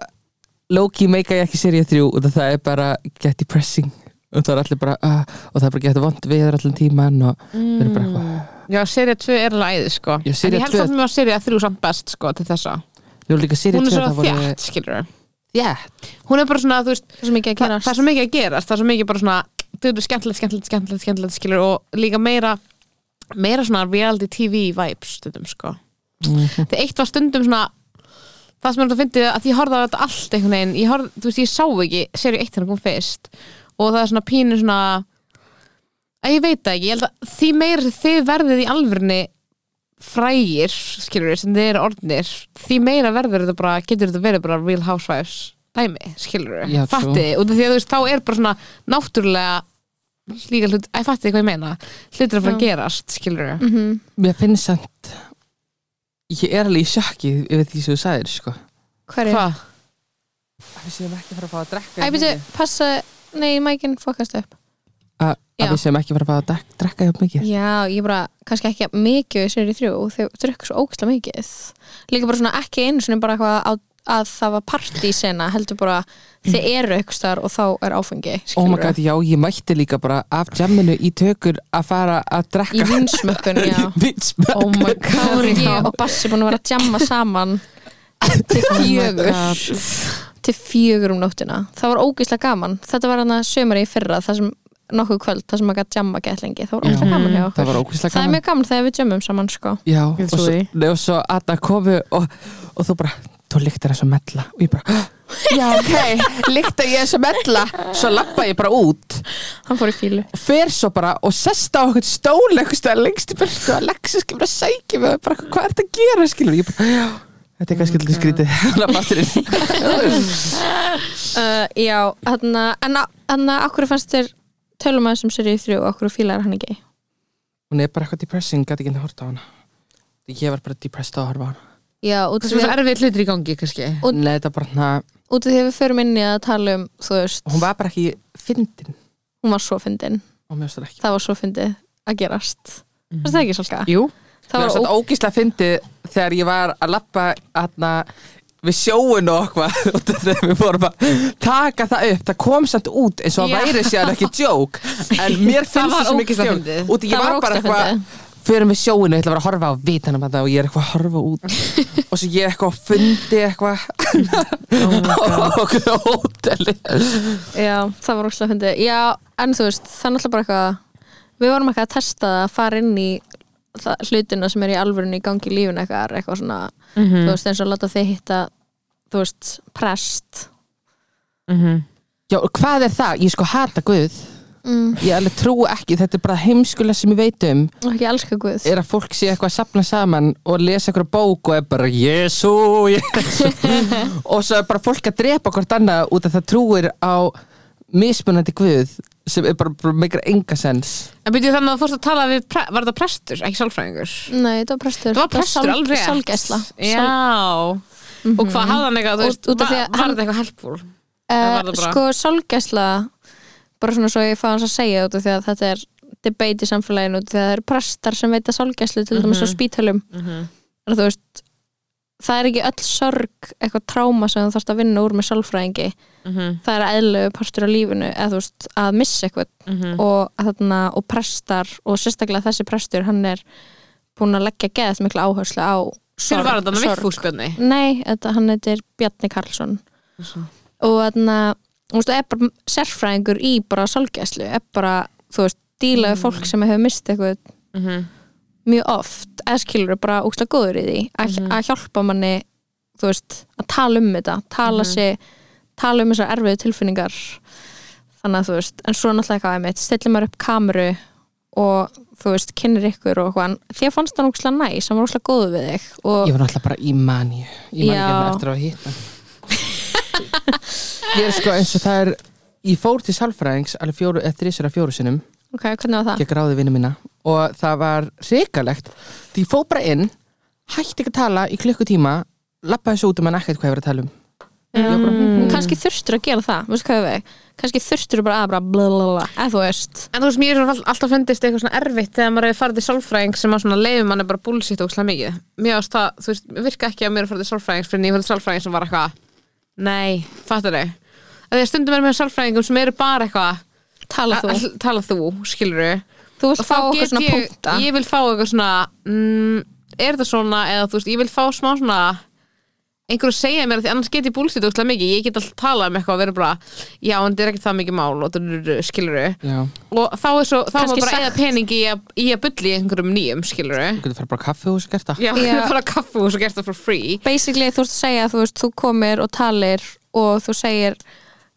Loki meika ég ekki seríu 3 og það er bara get depressing. Og það er allir bara uh, og það er bara gett vond viður allan tíman og við erum bara eitthvað Já, serið 2 er æði sko. Já, En ég held samt með að serið 3 samt best sko til þessa. Er líka Hún 2 er svo það voru þjætt, skilur Þjætt Hún er bara svona, þú veist það er svo mikið að það, gera það er svo mikið að gerast, það er svo mikið bara svona þú veit, skemmtilegt, skemmtilegt, skemmtilegt, skemmtilegt skilur og líka meira meira svona reality TV vibes stundum sko. Mhm. þegar eitt var stundum svona það sem er að fyndi að ég horfði á þetta allt einhvern veginn, ég horfði, þú veist, ég sá ekki serið eitt hennar kom fyrst. Og það er svona pínu svona að ég veit ekki, ég held að því meira sem þið verðið í alvörni frægir, skilur við, sem þið eru orðnir því meira verður þetta bara, getur þetta verið bara Real Housewives dæmi, skilur við Já, true. fatti, og því að þú veist, þá er bara svona náttúrulega líka hlut, að fatti hvað ég meina? Hlutir að fara að gerast, skilur við. Mér finnst samt ég er alveg í sjokki yfir því sem þú sagðir sko hverju? hvað? Við séum ekki að fara að fá að drekka Æ, byrju, passa, nei, mækinn fokast upp að Já. að við séum ekki fara að fá að drekka, drekka hjá mikið Já, ég bara, kannski ekki mikið í sér í þrjú, þau drukku svo ógæslega mikið líka bara svona ekki einu sinni bara eitthvað á, að það var partí sena heldur bara, þið eru eitthvað starf og þá er áfengi, Oh my god, já, ég mætti líka bara af jamminu í tökur að fara að í drekka vinsmökkun, já. Vinsmökkun Oh my voru god ég og Bassi búin að vera að jamma saman til fjögur. Til fjögur um nóttina. Það var ógeðslega gaman, þetta var hann að sömur í fyrra, það sem nokkuð kvöld það sem maður gætt jamma gett lengi, það var ógeðslega gaman hjá okkur. Það það er gaman. mjög gaman þegar við jammum saman sko. Já, og svo, og svo að það komu og, og þú bara, þú lyktar eins og mella og ég bara, já ok. Lyktar ég eins og mella? Svo lappa ég bara út. Hann fór í fílu fer svo bara og sest á okkur stól eitthvað lengst í byrtu og Alexis kemur að sækja mig bara, hvað er þetta að gera skilur? Ég bara, já, þetta er kannski lítið skrítið. Hann að batterinn uh, já, hann en hann að okkur fannst þér tölum að þessum í þrjú og okkur fílar hann ekki? Hún er bara eitthvað depressing, gæti ekki að horta á hana. Ég var bara depressed á að horfa á hana já, út af því að, erfið hlutir í gangi, kannski. Og- Nei, þetta bara hana, út af því að við förum inn í að tala um þú veist, hún var bara ekki fyndin. Hún var svo fyndin. Og finnst það ekki. Það var svo fyndið að gerast. Fannst það ekki svolga? Jú, það var finnst þetta ógíslega fyndið þegar ég var að lappa hana, við sjóun og eitthvað. Og þegar við fórum að taka það upp. Það kom samt út eins og að væri sér ekki djók en mér Það finnst það svo mikið stjórn fyndið. Fyrir við sjóinu, ég ætla að vera að horfa á vitanum að og ég er eitthvað að horfa út og svo ég eitthvað að fundi eitthvað okkur á hóteli Já, það var óslega fyndið Já, en þú veist, það er náttúrulega bara eitthvað Við vorum eitthvað að testa að fara inn í það, hlutina sem er í alvörunni í gangi í lífinu eitthvað, eitthvað svona, Mhm. þú veist, eins og láta þið hitta þú veist, prest Mhm. Já, og hvað er það? Ég sko hata Guð mm. Ég alveg trú ekki, þetta er bara heimskulega sem ég veit um. Ekki elska Guð. Er að fólk sé eitthvað að sapna saman og lesa eitthvað bók og er bara Jésu, Jésu og svo er bara fólk að drepa hvort annað út af það trúir á mismunandi Guð sem er bara, bara meikar enga sens. En byrjuð þannig að þú fórst að tala við, pre- var þetta prestur, ekki sálfræðingur? Nei, þetta var prestur. Það var prestur, alveg. Sálgæsla. Já, og hvað hafði hann eitthvað, þú Út- veist, út af því var, að var hann- þetta eitthvað var uh, það Sko, sálgæsla bara svona svo ég fá hans að segja af því að þetta er debate í samfélaginu því að það eru prestar sem veita sálgæslu til dæmis á spítölum Mhm. en þú veist það er ekki öll sorg eitthvað tráma sem þú þarfst að vinna úr með sálfræðingi Mhm, það er eðlögu partur á lífinu eða þú veist að missa eitthvað mhm. og, þarna, og prestar og sérstaklega þessi prestur hann er búin að leggja geðast mikla áherslu á þetta, sorg. Vigfúsbjörni? Nei, þetta, hann heitir Bjarni Karlsson og þarna þú veist, er bara sérfræðingur í bara sálgæslu, er bara, þú veist díla við fólk sem hefur mistið eitthvað Mhm, mjög oft, eða skilur bara úkslega góður í því, að, Mhm. að hjálpa manni þú veist, að tala um þetta tala Mhm. sig, tala um þessar erfiðu tilfinningar þannig að þú veist, en svo náttúrulega eitthvað einmitt, stillir maður upp kameru og þú veist, kynir ykkur og hvað að fannst hann úkslega næs, hann var úkslega góður við þig og Ég var náttúrulega bara í mani Ég man Já. ekki eftir að hitta Ég er sko eins og það er Ég fór til sálfræðings alveg fjóru, þessara fjóru sinnum. Ok, hvernig var það? Gekk ráði vinnu mína. Og það var reikalegt Því ég fór bara inn Hætti ekki að tala í klukkutíma Lappaði svo út um hann ekkert hvað ég var að tala um. Mm. kannski þurftur að gera það kannski þurftur bara að bara blablabla, eða þú veist. En þú veist, mér er alltaf fundist eitthvað svona erfitt þegar maður hefur farið til sálfræðing sem að svona leifum mann er bara bullshit og slæm mikið. Mér ást það, þú veist, virka ekki að mér er farið til sálfræðings fyrir til sálfræðing sem var eitthvað Nei, fattar þau? Að því að stundum er með sálfræðingum sem eru bara eitthvað tala þú, að- Tala þú, skilur þú vilt fá okkur svona ég, punkta. ég vil fá eitthvað svona mm, Er þetta svona, eða þú veist, ég vil fá smá svona einhverju að segja mér, af því annars get ég búlsitt óslega mikið, ég get alltaf talað um eitthvað og vera bara, já, en þetta er ekki það mikið mál. Og þetta skilur Já, og þá er svo, þá er maður bara eða sagt- pening í að, í að bulli í einhverjum nýjum, skilur þú getur fara bara á kaffihús og gert það. Já, Já. bara kaffu og svo gert það for free. Basically þú ert að segja þú veist, þú komir og talir og þú segir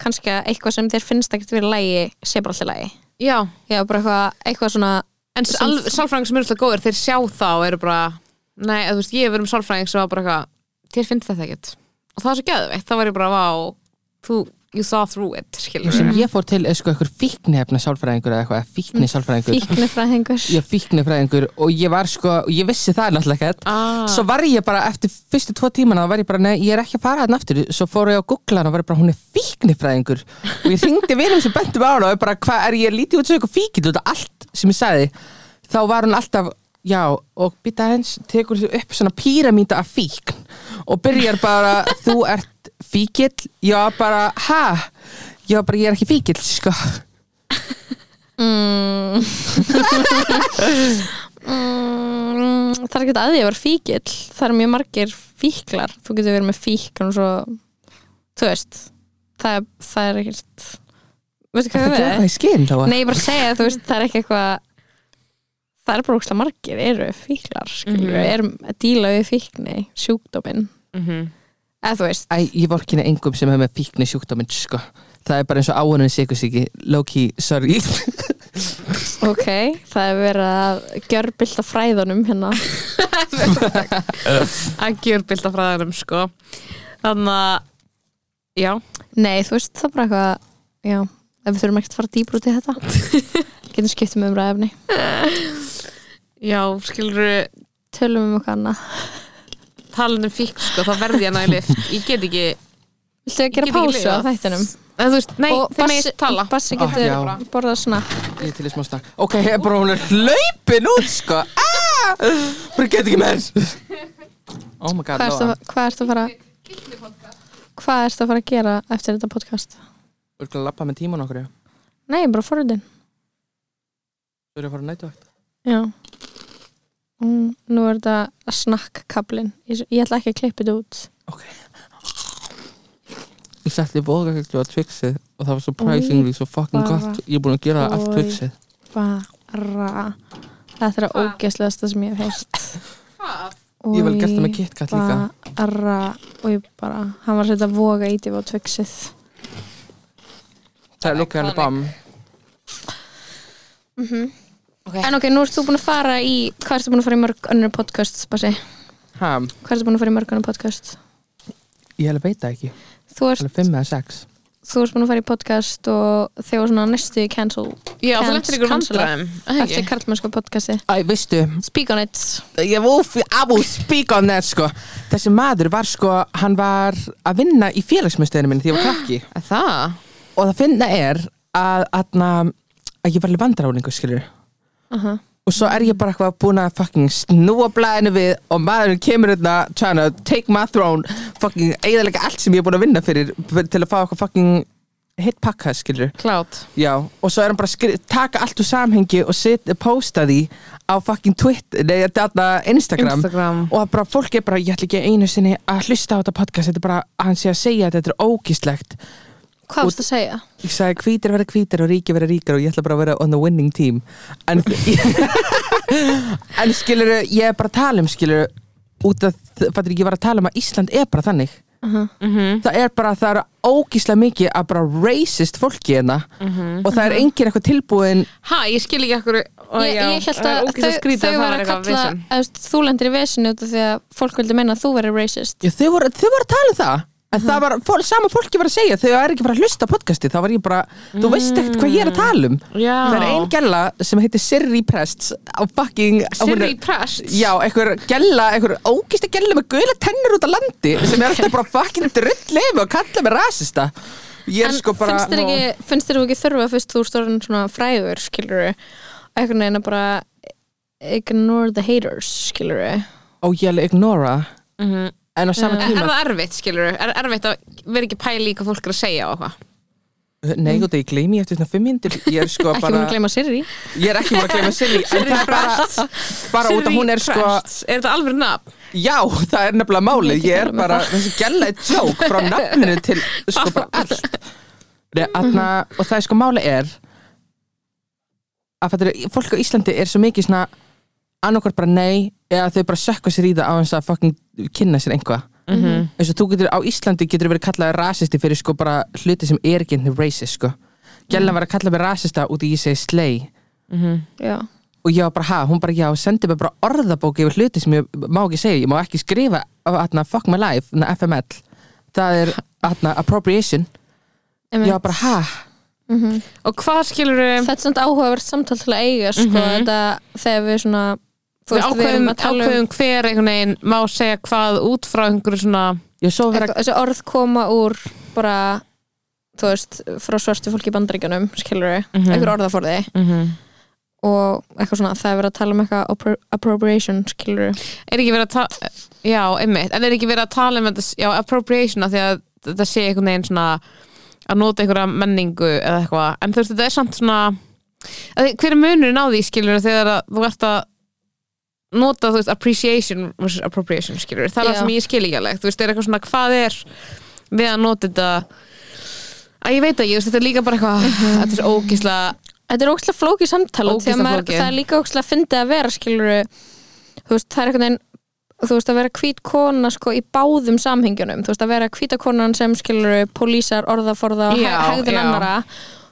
kannski að eitthvað sem þér finnst ekkert verið lægi sé bara alltaf lægi já, já, bara eitthvað, eitthvað svona en sálfræðing sem eru alltaf góður, þeir sjá það og eru bara, nei, þú veist, ég hef verið um sálfræðing sem var bara eitthvað, þér finnst þetta ekkert. Og það var svo geðveitt, þá var ég bara, vá þú, you saw through it, skilur sem ég fór til er sko eitthvað fíknefna sálfræðingur eða eitthvað, fíkni sálfræðingur fíknifræðingur. Ég fíknifræðingur. Og ég var sko og ég vissi það náttúrulega ekkert. Ah. svo var ég bara eftir fyrstu tvo tímana þá var ég bara, nei, ég er ekki að fara þarna aftur. Svo fór ég á Google og var ég bara, hún er fíknifræðingur. Og ég ringdi vinum sem bentum á hana og bara, hvað er ég lítið út sem eitthvað fíkil út af allt sem ég sagði. Þá var hún alltaf, já, og býta hens tekur sér upp svona píramíta af fíkn og byrjar bara þú ert fíkil, já bara ha, já bara ég er ekki fíkil sko. Mm. mm, það er ekki að því að vera fíkil það er mjög margir fíklar. Þú getur verið með fíkn og svo þú veist það, er- það er ekkert veistu hvað við er? þá Nei, ég bara segja, þú veist, það er ekki eitthvað það er bara ógstlega margir eru fíklar, skilur, Mhm. erum að díla við fíkni, sjúkdóminn. Mm eða þú veist, Æ, ég vorkina engum sem hefur með fíkni sjúkdóminn sko. það er bara eins og áhunum sikursíki low-key, sorry. Ok það er verið að gjörbylta fræðunum hérna. Að gjörbylta fræðanum, sko. Þannig að já, Nei, þú veist, það er bara eitthvað já, ef við þurfum ekkert að fara dýbr út í þetta. Getum skipt um umræðefni já, skilur tölum um eitthvað annað. Talandi um fík, sko, þá verði ég að næli ég get ekki, Viltu að Ég gera pásu á þættinum? en veist, nei, Og þeir megist tala. Bassi Ah, getur já. borðað snakk ég til í smá snakk. Ok, ég er bara hún er hlaupin út sko. ah! bara get ekki með oh my god, Hvað Lóa. að- hvað ertu að fara Hvað ertu að fara að gera eftir þetta podcast? Þú ert að lappa með tíman okkur, já? Nei, bara forriðin Þú ert að fara að nætu vakt Já mm, Nú er þetta snakkkablin ég, ég ætla ekki að klippa þetta út. Ok. Ég setti bóðgæklu á Twixið og það var surprisingly svo fucking bara- gott. Ég er búin að gera það allt. Twixið. Bara Þetta er að Hvað? ógeðslegasta sem ég hef heilt Hvað? ég vel gert það með KitKat líka. arra og ég bara, hann var að setja voga í því á tvixið Það er lukkið hann bam okay. En ok, nú ert þú búin að fara í hvað ertu búin að fara í mörg önnur podcast Bassi? Ha, Hvað ertu búin að fara í mörg önnur podcast? ég held að veit það ekki. Þú ert, Alveg fimm eða sex. þú ert búin að fara í podcast og þegar var svona næstu í cancel Já, þú lentir ykkur vandræðum eftir karlmennsko podcasti. Æ, veistu, Speak on it. Ég will speak on that sko. Þessi maður var sko, hann var að vinna í félagsmyndstöðinu minni því ég var krakki Er Það? Og uh svo er ég bara eitthvað búin að fucking snúa blæðinu við og maðurinn kemur hérna trying to take my throne fucking eiginlega allt sem ég er búin að vinna fyrir til að fá eitthvað fucking hit pakka skilur. Já og svo er hann bara að taka allt úr samhengi og sit, posta því á fucking Twitter, nei Instagram, Instagram. Og bara fólk er bara ég ætla ekki einu sinni að hlusta á þetta podcast þetta er bara að hann sé að segja að þetta er ógíslegt Hvað varst að segja? ég sagði hvítir verða hvítir og ríki verða ríkar og ég ætla bara að vera on the winning team. En en skilur ég er bara að tala um skilur út af, fattur ekki, ég var að tala um að Ísland er bara þannig. Mhm. það er bara, það er ógíslega mikið að bara racist fólki hérna og það er engin eitthvað tilbúin Ha, ég skil ekki ekkur Ég, ég held að þau, þau var að kalla eða, þú lendir í vesinu út af því að fólk vildi meina að þú verið racist. Já, þau voru, þau voru að tala um það en það var, fól, sama fólki var að segja þau er ekki fara að hlusta á podcasti þá var ég bara, þú veist ekkert hvað ég er að tala um. Já. Það er ein gælla sem heitir Sirri Prests á fucking hún Sirri er- Prest Já, einhver gælla, einhver ógist að gælla með guðla tennur út á landi sem er alltaf bara fucking drullið og kalla mig rasista. Ég er En sko bara finnst þér ekki, finnst þér ekki þurfa fyrst þú stóðan svona fræður, skilur einhvern veginn að bara ignore the haters, skilur Ó, ég alveg ignora. Mhm. En á sama Er, er tíma það erfitt, skilur Er erfitt að vera ekki pæli í hvað fólk er að segja og hvað? Nei, og það ég gleymi eftir svona fimm myndir Ég er sko ekki búin bara að gleyma Sirri Ég er ekki búin að gleyma Sirri En það er bara, bara út af hún er sko Prest. Er þetta alveg nafn? Já, það er nefnilega málið. Ég er bara, þessi gælla er joke frá nafninu til sko bara allt. Nei, atna, Og það er sko málið er að fattur, fólk á Íslandi er svo mikið svona annarkvært bara nei eða þau bara sökka sér í það á þess að fucking kynna sér einhvað Mhm. eins og þú getur á Íslandi getur verið kallað rasisti fyrir sko bara hluti sem er ekki enn racist sko. Gjallan var að kalla mig rasista út í ég segi slay. Já, og ég var bara, ha, hún bara, já, sendi mig bara orðabók yfir hluti sem ég má ekki segja. Ég má ekki skrifa, atna, fuck my life atna, FML, það er atna, appropriation, einmitt. ég var bara, ha. Og hvað skilur Þetta er samt áhugavert samtal til að eiga sko, þetta, þegar við svona Við veist, við ákveðum, erum að tala um ákveðum hver einhvern veginn má segja hvað út frá einhverju svona þessi orð koma úr bara þú veist, frá svartu fólki í bandaríkjunum skilur við, Mhm. einhver orðaforði. Og eitthvað svona, það er verið að tala um eitthvað appro appropriation, skilur við Er ekki verið að tala Já, einmitt, en er ekki verið að tala um þetta, já, appropriation af því að þetta sé einhvern veginn svona að nota einhverja menningu eða eitthvað. En þú veist, þetta er samt svona að, hver er munurinn á því, skilur þegar að þú ert að nota, þú veist, appreciation versus appropriation, skilur það er það sem ég skil ekki alveg, þú veist, er eitthvað svona hvað er við að nota þetta? Að ég veit ekki, þú veist, þetta er líka bara eitthvað þetta er ógislega Þetta er ógæslega flókið samtala að maður, það er líka ógæslega fyndið að vera skilur þú veist, það er veginn þú veist, að vera hvít kona sko í báðum samhengjunum, þú veist, að vera hvíta konan sem skilur pólísar, orðaforða já. annara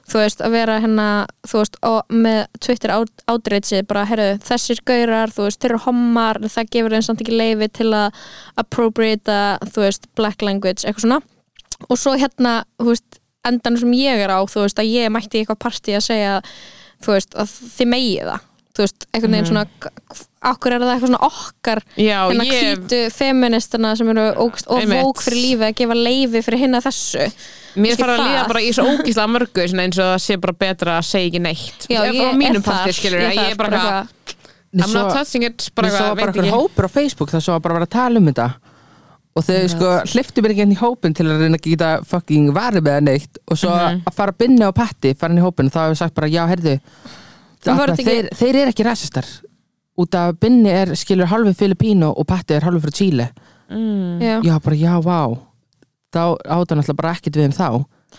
þú veist, að vera hérna þú veist, og með Twitter ádreitsi bara, herru, þessir gaurar þú veist, þeir eru hommar, það gefur þeim samt ekki leifi til að appropriata þú veist, black language, eitthvað svona. Og svo hérna, þú veist endan sem ég er á, þú veist, að ég mætti eitthvað partí að segja, þú veist, að þið megið það, þú veist, einhvern veginn svona okkur er það eitthvað svona okkar hérna ég, hvítu feministana sem eru ógst, og Einmitt. vók fyrir lífi að gefa leifi fyrir hinna þessu? Mér fara að líða það. bara í svo ógislega mörgu svona eins og það sé bara betra að segja ekki neitt. Já, ég frá mínum er þar, ég ég, er er bara eitthvað I'm not touching it, bara Mér svo eitthvað, var bara veit einhver ekki hópur á Facebook það svo var bara að vera að tala um þetta. Og þau sko hliftu mér ekki inn í hópin til að reyna að geta fucking varið með það neitt. Og svo Mhm. að fara að binna á patti fara inn í hópin þá hefur sagt bara já heyrðu Þeir, þeir eru ekki rasistar út af binni er skilur halvi Filipínu og patti er halvi frá Chile. Mm, já. já bara já vá. Þá átta náttúrulega bara ekkert við um þá.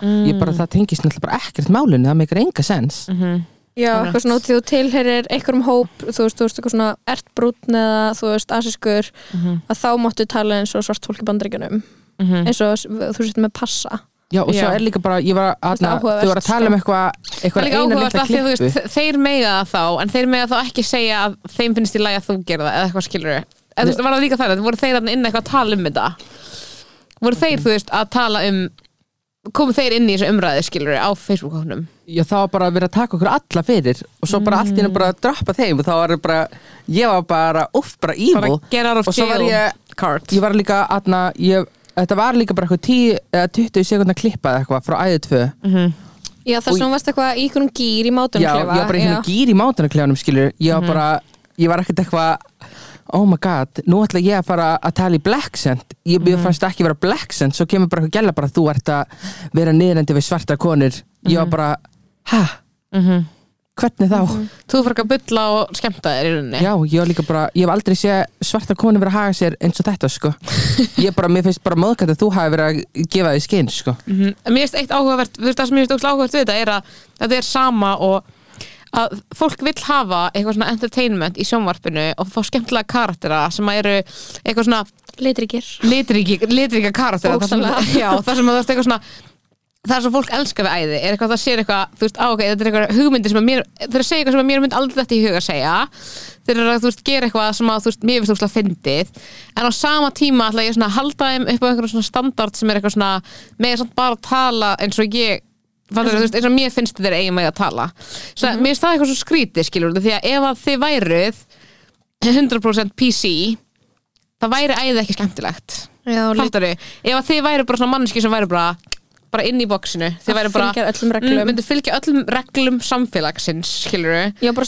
Mm, ég bara það tengist náttúrulega bara ekkert málunni það meikar enga sens. Mhm. Já, Alright. eitthvað svona út því þú tilherir einhverjum hóp, þú veist, þú veist, eitthvað svona ert brúnn eða, þú veist, asískur að þá máttu tala eins og svart fólk í bandaríkjunum. Mhm. eins og þú sért með passa Já, og svo Já. er líka bara, ég var að, þau voru að tala um eitthvað Það eitthvað er líka eina áhugavert litla klippu veist, þeir mega það þá en þeir mega þá ekki segja að þeim finnst í lagi að þú gera það eða eitthvað skilur eða þú veist, var það líka það, voru þeir inn eitthvað að tala um þetta? Voru þeir, þú veist, að tala um komu þeir inn í þessu umræði skilur á Facebook-hóknum Já, það var bara að vera að taka okkur alla fyrir og svo bara allt í hennu bara að droppa þeim og þá var bara, ég var bara uff, bara bara evil. get out of og svo var jail ég, card. ég var líka aðna, ég, þetta var líka bara eitthvað 10 eða 20 sekundar klippað eitthvað frá æðið tvö. Já, þess að hún varst eitthvað í einhverjum gýr í Já, mátunum ég var bara í hennu gýr í mátunarklefanum skilur, ég var bara, ég var ekkert eitthvað oh my god, nú ætla ég að fara að tala í blacksend, ég mm fannst ekki vera blacksend, svo kemur bara eitthvað gæla bara þú ert að vera niðrendi við svartar konur. Ég var bara, hæ hvernig þá? þú fyrir ekki að bulla og skemmta þér í rauninni Já, ég var líka bara, ég hef aldrei séð svartar konur vera að haga sér eins og þetta sko ég bara, mér finnst bara móðgætt að þú hafi verið að gefa því skinn sko Mhm. En mér finnst eitt áhugavert, þú veist það sem mér finnst ógst áhugavert við þetta er að þetta er sama og að fólk vill hafa eitthvað svona entertainment í sjónvarpinu og fá skemmtilega karaktera sem eru eitthvað svona Litrikir litriki, litrika karaktera þar sem, Bókstaflega. já, þar sem að þú veist eitthvað svona það sem fólk elskar við æði er eitthvað það sér eitthvað, þú veist, á ok, þetta er eitthvað hugmyndir sem að mér, þeir segja eitthvað sem að mér mynd aldrei þetta í huga að segja. Þeir eru að, þú veist, gera eitthvað sem að, þú veist, mér finnst veist fyndið, en á sama tíma ætla ég svona að halda þeim upp á einhverjum svona standard sem er eitthvað svona, með samt bara að tala eins og ég Fattur, veist, eins og mér finnst þeir eigin með að tala. Svo mér finnst það eitthvað svo skrítið skilur því að ef að þið væruð 100% PC það væri æði ekki skemmtilegt. Lit- Fattar ef að þið væri bara svona manneski sem væri bara bara inn í bóksinu þið væri bara mm, myndu fylgja öllum reglum samfélagsins skilur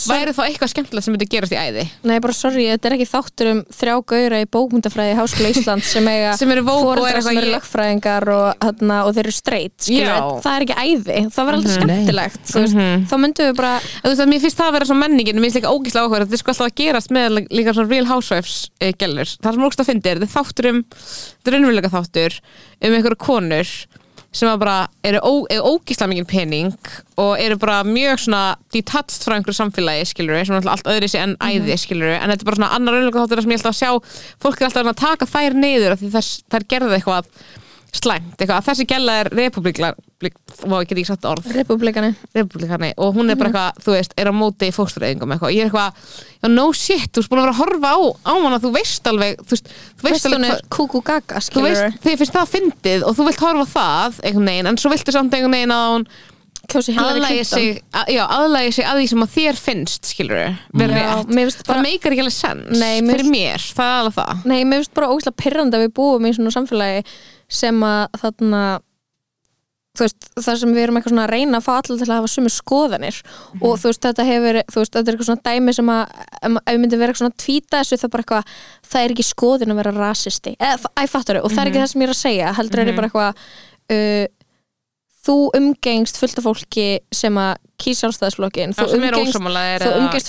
svo- væri þá eitthvað skemmtilegt sem myndi gerast í æði? Nei, bara sorry, þetta er ekki þáttur um þrjá gauðra í bókmyndafræði í Háskóla Íslands sem eiga Sem eru eru sem eru lögfræðingar og, þarna, og þeir eru Já. það er ekki æði, það var aldrei skemmtilegt þú veist, þá myndum við bara veist að mér finnst það að vera svo menningin mér finnst líka ógíslega áhuga þetta er sko alltaf að gerast með líka svona Real Housewives uh, gælur það sem er er er sem bara eru, ó, eru ógíslega mikið pening og eru bara mjög svona detached frá einhverju samfélagi skilur sem er náttúrulega allt öðri sér en æði skilur en þetta er bara svona annar raunveruleika þáttur sem ég ætla að sjá fólk er alltaf að taka þær niður af því þær gerðu eitthvað slæmt, eitthvað að þessi gæla er republiklar, má ekki ekki sagt orð. Republikani republikani og hún er bara eitthvað, þú veist, er á móti í fóstureyðingum eitthvað, ég er eitthvað já, no shit, þú ert búin að vera að horfa á, á hana þú veist alveg, þú veist, þú veist hún alveg er kúkú gaga þú veist, þið finnst það fyndið og þú vilt horfa það einhvern veginn, en svo viltu samt einhvern veginn að hún. Aðlægi sig, að, sig að því sem að þér finnst, skilur finnst það meikar ekki alveg sens fyrir mér, það er alveg það. Nei, mér finnst bara ógæslega pyrrandi að við búum í svona samfélagi sem að þarna veist, þar sem við erum eitthvað svona að reyna að fá allir til að hafa sömu skoðanir og þú veist, þetta hefur, þú veist, þetta er eitthvað svona dæmi sem að, ef við myndum vera eitthvað svona að tvíta þessu, er bara eitthvað, það er ekki skoðin að vera rasisti, eða, æ, fattar og það er ekki það sem ég er að segja, heldur er ég bara eitthvað uh, þú umgengst fullt af fólki sem að kýsa álstæðisflokkin, þú af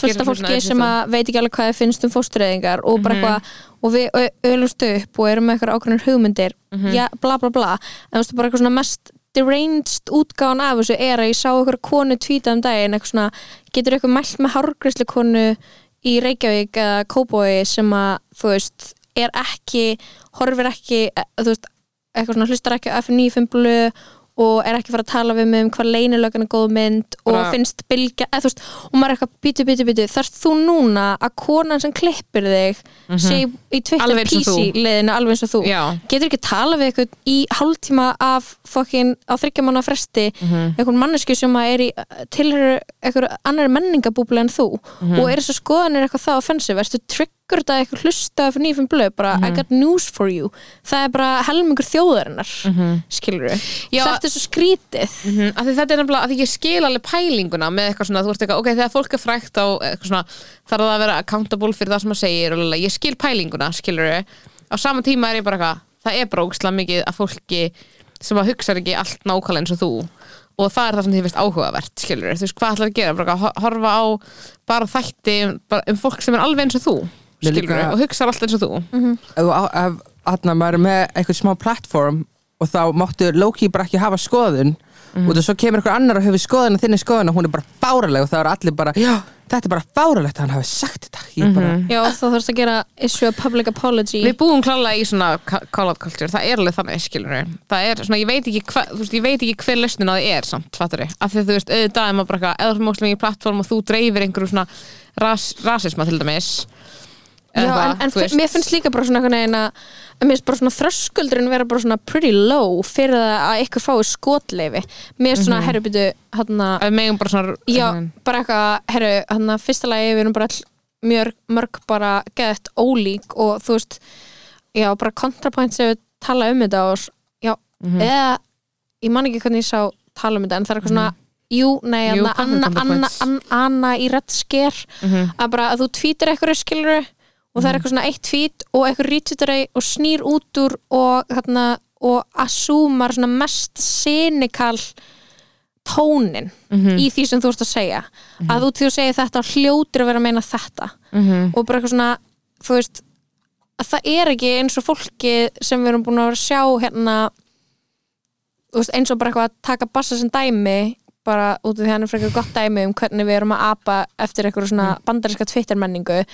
hlutina fólki sem veit ekki alveg hvað þið finnst um fóstureyðingar og bara Mhm. eitthvað og við ölumst upp og erum með eitthvað ákveðnir hugmyndir Mhm. bla bla bla en þú veist bara eitthvað svona mest deranged útgáðan af þessu er að ég sá eitthvað konu tvíta um daginn eitthvað svona, getur eitthvað mælt með hárgræslu konu í Reykjavík eða Kóbói sem að þú veist, er ekki horfir ekki, e- þú veist eitthvað svona hlustar ekki F95 blöð og er ekki að fara að tala við mig um hvað leynilögan er góð mynd og Bara- finnst bylgja, eða veist, og maður er eitthvað bítu, bítu, bítu, þarst þú núna að konan sem klippir þig sé í- í Twitter Mhm. Alveg eins og þú. Já. getur ekki tala við eitthvað í hálftíma af fokkin á þryggja mánu fresti Mhm. eitthvað mannesku sem að er í tilhör eitthvað annar menningabúbli en þú Mhm. og er þess að skoðanir eitthvað það offensive, ertu tryggur þetta eitthvað hlusta fyrir nýfum blöð, bara Mhm. I got news for you, það er bara helmingur þjóðarinnar, skilur við Mhm. Já. þetta er svo skrítið Mm -hmm. Því þetta er nefnilega að því ég skil alveg pælinguna með eitthvað svona, þú ert eitthvað, ok, þegar fólk er frækt á eitthvað svona, þarf það að vera accountable fyrir það sem það segir og lalala. ég skil pælinguna, skilur á sama tíma er ég bara eitthvað, það er bara ógstlega mikið að fólki sem að hugsa ekki allt nákvæmlega eins og þú og það er það sem þið finnst áhugavert, skilur þú veist, hvað ætlar að gera, bara horfa á bara þætti um, bara, um fólk sem er alveg eins og þú, skilur og hugsa allt eins og þú. Mhm. ef, ef atna, maður er með eitthvað smá plattform og þá máttu Loki bara ekki hafa skoðun og svo kemur einhver annar og hefur skoðun og þinni skoðun og hún er bara fáraleg og það er allir bara, já, þetta er bara fáralegt að hann hafi sagt þetta. Ég bara, Já, þá þarfst að gera issue a public apology. Við búum klálega í svona ca- call-out culture, það er alveg þannig, skilur Það er svona, ég veit ekki, hva, þú veist, ég veit ekki hver lausnin á því er samt, fattur Af því að þú veist, auðvitað er maður bara eitthvað, eða þú mást lengi plattform og þú dreifir einhverju svona ras, rasisma til dæmis Já, en, en veist. mér finnst líka bara svona að að mér finnst bara svona þröskuldurinn vera bara svona pretty low fyrir að ykkur fái skotleifi mér finnst svona, Mhm. herru byttu hann Að megum bara svona já, bara eitthvað, herru, hann fyrsta lagi við erum bara all mjög mörg bara geðett ólík og þú veist já, bara kontrapoint sem við tala um þetta og já, Mhm. eða ég man ekki hvernig ég sá tala um þetta en það er eitthvað svona nei, Mhm. Jú, Anna, hvað er Anna, Anna? Anna, Anna í redd sker Mhm. að bara að þú tvítir eitthvað skilur og það er eitthvað svona eitt tvít og eitthvað rítvítur og snýr út úr og, hérna, og assúmar svona mest cynical tónin Mhm. í því sem þú ert að segja að þú til að segja þetta hljótir að vera að meina þetta Mhm. og bara eitthvað svona þú veist að það er ekki eins og fólki sem við erum búin að vera að sjá hérna veist, eins og bara eitthvað að taka bassa sem dæmi bara út af því að hann er frekar gott dæmi um hvernig við erum að apa eftir eitthvað svona bandarinska Twitter-menningu er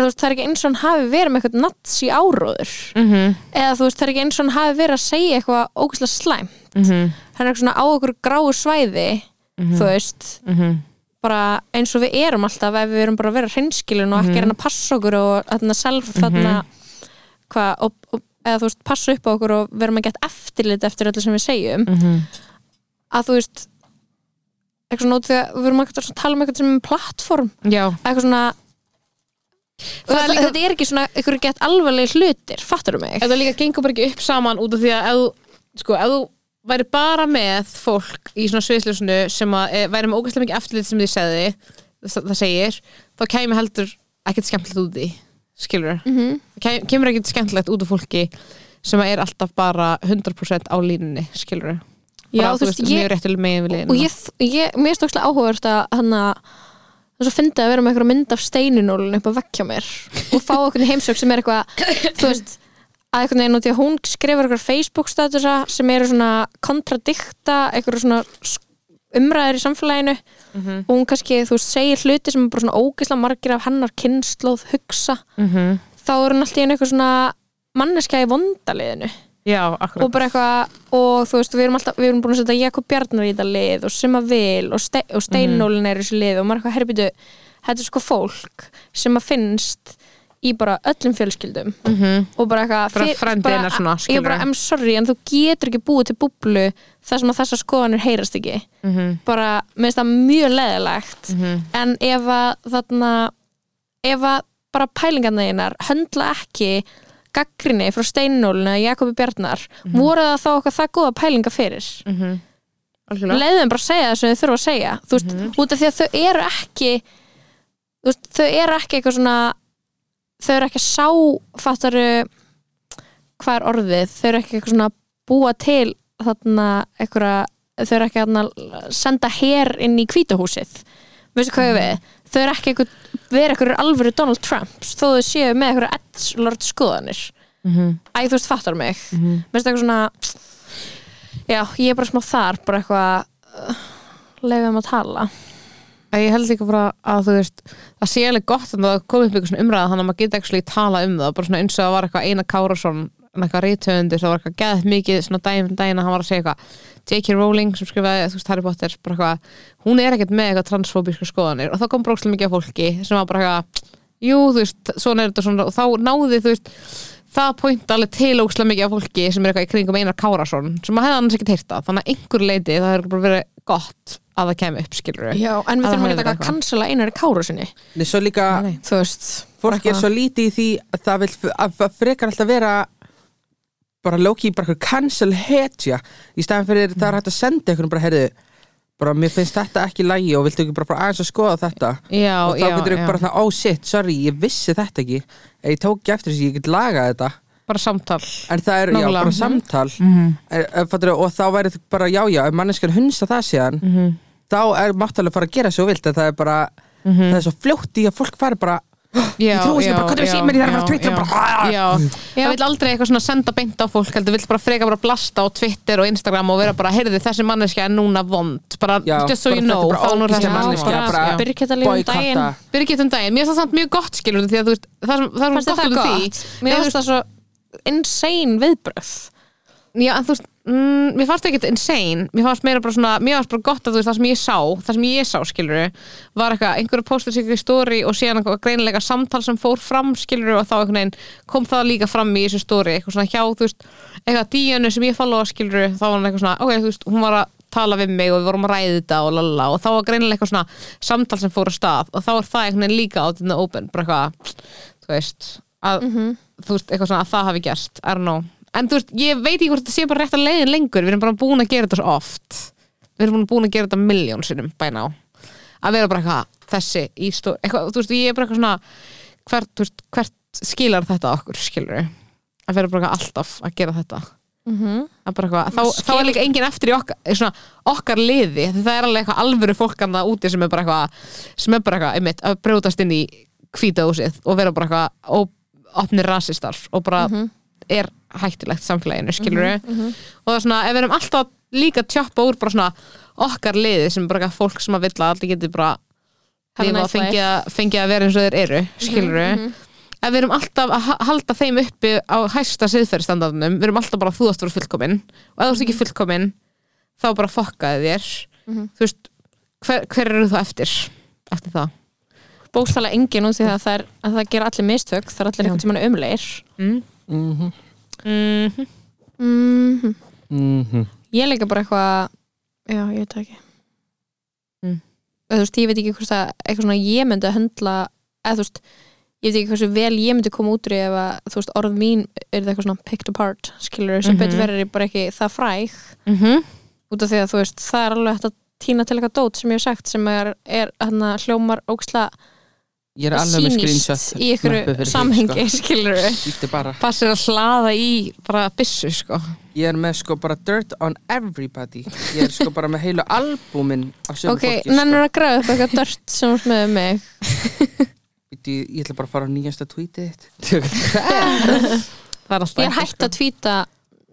þú veist, það er ekki eins og hann hafi verið með eitthvað nats í áróður Mhm. eða þú veist, það er ekki eins og hann hafi verið að segja eitthvað ógæslega slæm Mhm. hann er eitthvað svona á okkur gráu svæði þú veist, Mhm. bara eins og við erum alltaf ef við erum bara að vera hreinskilin og ekki Mhm. reyna að passa okkur og þarna self þarna hvað, og, og, eða þú veist, passa upp okkur og vera með gett eftirlit eftir öllu sem við segjum Mhm. að þú veist eitthvað svona út því að við erum að tala um eitthvað sem er plattform eitthvað svona Það það, líka- þetta er ekki svona eitthvað gett alvarleg hlutir, fattar þú mig? það líka gengur bara ekki upp saman út af því að ef sko, ef þú væri bara með fólk í svona sviðsljósinu sem að e, væri með ógæslega mikið eftirlit sem þið segði það, það segir, þá kæmi heldur ekkert skemmtilegt út í skilur Mm -hmm. það kemur ekkert skemmtilegt út af fólki sem er alltaf bara 100% á línunni skilur bara, þú veist, mjög réttileg megin við og línuna ég, ég mér er stókslega áhugavert að hann að þess að fyndi að vera með eitthvað mynd af steininólun upp að vekkja mér og fá okkur heimsök sem er eitthvað þú veist, að einhvern veginn og því að hún skrifur eitthvað Facebook statusa sem eru svona kontradikta eitthvað svona umræður í samfélaginu Mhm. og hún kannski, þú veist, segir hluti sem er bara svona ógeðslega margir af hennar kynnslóð hugsa, Mhm. þá er hún alltaf eitthvað svona manneskja í vondaliðinu Já, og bara eitthvað og þú veist, við erum, alltaf, við erum búin að setja Jakob Bjarnar í þetta lið og Sima Vil og, ste og Steinólin er í þessu lið og maður eitthvað, herrbyrju, þetta er sko fólk sem að finnst í bara öllum fjölskyldum Mhm. og bara eitthvað ég er bara. I'm sorry, en þú getur ekki búið til búblu þar sem að þessar skoðanir heyrast ekki Mhm. bara, mér finnst það mjög leðilegt Mhm. en ef að þarna ef að bara pælingarna einar höndla ekki gaggrinni frá Steinólinu eða Jakobi Bjarnar voru það þá okkar það góða pælinga fyrir? Mhm. Algjörlega. leiðum bara að segja það sem þau þurfa að segja. Þú veist, út af því að þau eru ekki þú veist, þau eru ekki eitthvað svona þau eru ekki að sá fattaru hvað er orðið? Þau eru ekki eitthvað svona búa til þarna eitthvað þau eru ekki að senda her inn í kvítahúsið veistu hvað ég við? Þau eru ekki eitthvað vera eitthvað alvöru Donald Trumps þó þau séu með eitthvað edgelord skoðanir Mhm. æ þú veist fattar mig mm -hmm. eitthvað svona já, ég er bara smá þar bara eitthvað uh, leifum að tala Að Ég held líka bara að þú veist það sé alveg gott að það komið upp eitthvað svona umræða þannig að maður geta ekki tala um það bara svona eins og það var eitthvað Einar Kárasson eitthvað reythöfundur, það var eitthvað geðt mikið svona daginn fyrir daginn að hann var að segja eitthvað. J.K. Rowling sem skrifaði, þú veist, Harry Potter bara eitthvað, hún er ekkert með eitthvað transfóbíska skoðanir og þá kom brókslega mikið af fólki sem var bara eitthvað, jú, þú veist svona er þetta svona, og þá náði, þú veist það pointa alveg til ókslega mikið af fólki sem er eitthvað í kringum Einar Kárasson sem maður hefði annars ekki heyrta, þannig að einhver leiti það hefur bara verið gott að það kemur upp skilur já, en við þurfum ekki að kansala einar káru sinni Nei, svo líka Nei. þú veist fólk er svo lítið í því að það vil að að frekar alltaf vera bara Loki bara eitthvað cancel hetja í staðan fyrir það er hægt að senda einhvern bara heyrðu bara mér finnst þetta ekki lægi og viltu ekki bara, bara aðeins að skoða þetta já, og þá já, getur já. þú bara það, oh shit, sorry, ég vissi þetta ekki ég tók ekki eftir þessi, ég get lagað þetta bara samtal en það er, já, Nákvæmlega. bara samtal mm er, er, fattur, og þá væri þetta bara, já, já, ef manneskjan hunsa það síðan -hmm. þá er máttalega að fara að gera svo vilt en það er bara, Mhm. það er svo fljótt í að fólk fari bara ég trúi þessu bara, hvað er síminn, ég þarf að fara á Twitter, já, bara, já, það vil aldrei eitthvað svona senda beint á fólk heldur vill bara freka bara blasta á Twitter og Instagram og vera bara, heyrði þessi manneskja er núna vond. Bara, Já, just so bara you þetta er know bara þá er nú ógeðsleg þessi manneskja, bara- já. Birgitta lífum Boykotta. daginn. Birgit um daginn, mér finnst það samt mjög gott skilur því að þú veist, það sem, það sem Fannst þér gott það af því? Mér finnst það svo insane viðbröð Já, en þú veist, mm, mér fannst það ekkert insane. Mér fannst meira bara svona, mér fannst bara gott að þú veist það sem ég sá, það sem ég sá, skilur var eitthvað, einhverju postur sig í stóri og síðan eitthvað greinilega samtal sem fór fram skilur og þá einhvern veginn kom það líka fram í þessu stóri, eitthvað svona hjá þú veist, eitthvað díjanu sem ég followa skilur þá var hann eitthvað svona, ok, þú veist, hún var að tala við mig og við vorum að ræða þetta og lalala og þá var greinilega eitthvað svona samtal sem fór á stað og þá er það einhvern veginn líka out in the open, bara eitthvað þú veist, að, þú veist, eitthvað svona að það hafi gerst, I don't know en þú veist, ég veit ekki hvort þetta sé bara rétt að leiðin lengur. Við erum bara búin að gera þetta svo oft. Við erum búin að gera þetta miljón sinnum bæna á að vera bara eitthvað þessi í stó eitthvað, þú veist, ég er bara eitthvað svona hvert, veist, hvert skilar þetta okkur skilur að vera bara eitthvað alltaf að gera þetta. Að bara eitthvað, þá, þá er líka engin eftir í okkar, svona, okkar liði. Það er alveg eitthvað alvöru fólk annað úti sem er bara eitthvað, sem er bara eitthvað einmitt, að brjótast inn í hvítahúsið og vera bara eitthvað og opnir rasistar og bara er hættulegt samfélaginu, skilur og það er svona, ef við erum alltaf líka að tjoppa úr bara svona okkar liði sem bara fólk sem að vill að allir geti bara Have a lifa og fengið að, fengi að vera eins og þeir eru skilur ef við erum alltaf að ha- halda þeim uppi á hæsta siðferðstandardunum við erum alltaf bara þú ást að vera fullkomin og ef þú ert ekki fullkomin þá bara fokkaði þér. Þú veist, hver, hver eru þú eftir eftir það? Bókstala engin út því að það, er, að það gera allir mistök það er allir einhvern tímann umleir. Mm. Mhm, Mm mm mhm. ég er líka bara eitthvað já, ég veit ekki Mm. þú veist, ég veit ekki hvort að eitthvað svona ég myndi að höndla eða þú veist, ég veit ekki hversu vel ég myndi koma út úr ef að, þú veist, orð mín er það eitthvað svona picked apart, skilur sem Mhm. betur verður ég bara ekki það fræg -hmm. út af því að þú veist, það er alveg hægt að týna til eitthvað dót sem ég hef sagt sem er, er hana, hljómar óksla Ég er alveg með screenshot í ykkur samhengi, sko. skilur bara. Passir að hlaða í bara byssu sko. Ég er með sko bara dirt on everybody. Ég er sko bara með heilu sömu ok, fólki sko. nennur að græða upp eitthvað dört sem er með mig. Bíddu, Ég ætla bara að fara á nýjasta tweetið þitt. Það alltaf ég er hægt að tvíta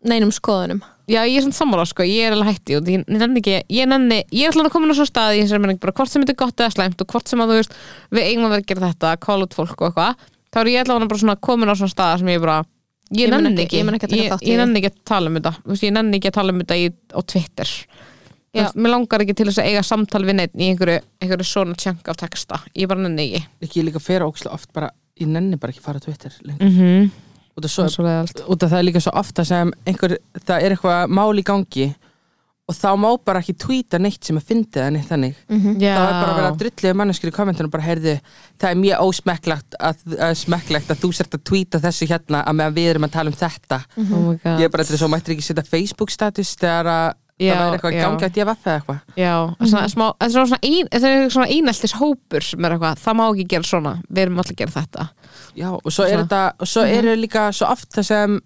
neinum skoðunum Já, ég er svona sammála sko, ég er alveg hætti og ég nenni ekki, ég nenni, ég er alltaf komin á svo stað í þessari menning, bara hvort sem þetta er gott eða slæmt og hvort sem að þú veist, við eigum að vera að gera þetta call out fólk og eitthvað, þá er ég alltaf bara svona komin á svona stað sem ég bara ég, Ég nenni ekki- ekki, ég mun ekki að taka ég, nenni ekki að tala um þetta. Veist, ég nenni ekki að tala um þetta í, á Twitter. Veist, mér langar ekki til þess að eiga samtal við neitt í einhverju, einhverju svona tjönk af texta. Ég bara nenni ekki. Ekki ég líka fer ókslega oft bara Ég nenni bara ekki að fara á Twitter lengur. -hmm. Út af svo svo út af það er líka svo ofta sem einhver, það er eitthvað mál í gangi og þá má bara ekki tweeta neitt sem að fyndi það neitt þannig. Já, þá er bara að vera drulliðu manneskir í kommentunum bara heyrðu, það er mjög ósmekklegt að, að, að þú sért að tweeta þessu hérna að meðan við erum að tala um þetta. Oh my god ég er bara til þess að mættir ekki setja Facebook status þegar að Já, það er eitthvað að DFF eða eitthvað. Já, svona, smá, þetta er svona, ein, þetta er svona eineltis hópur sem er eitthvað, það má ekki gera svona. Við erum alltaf að gera þetta. Já, og svo er þetta og svo eru líka svo oft það sem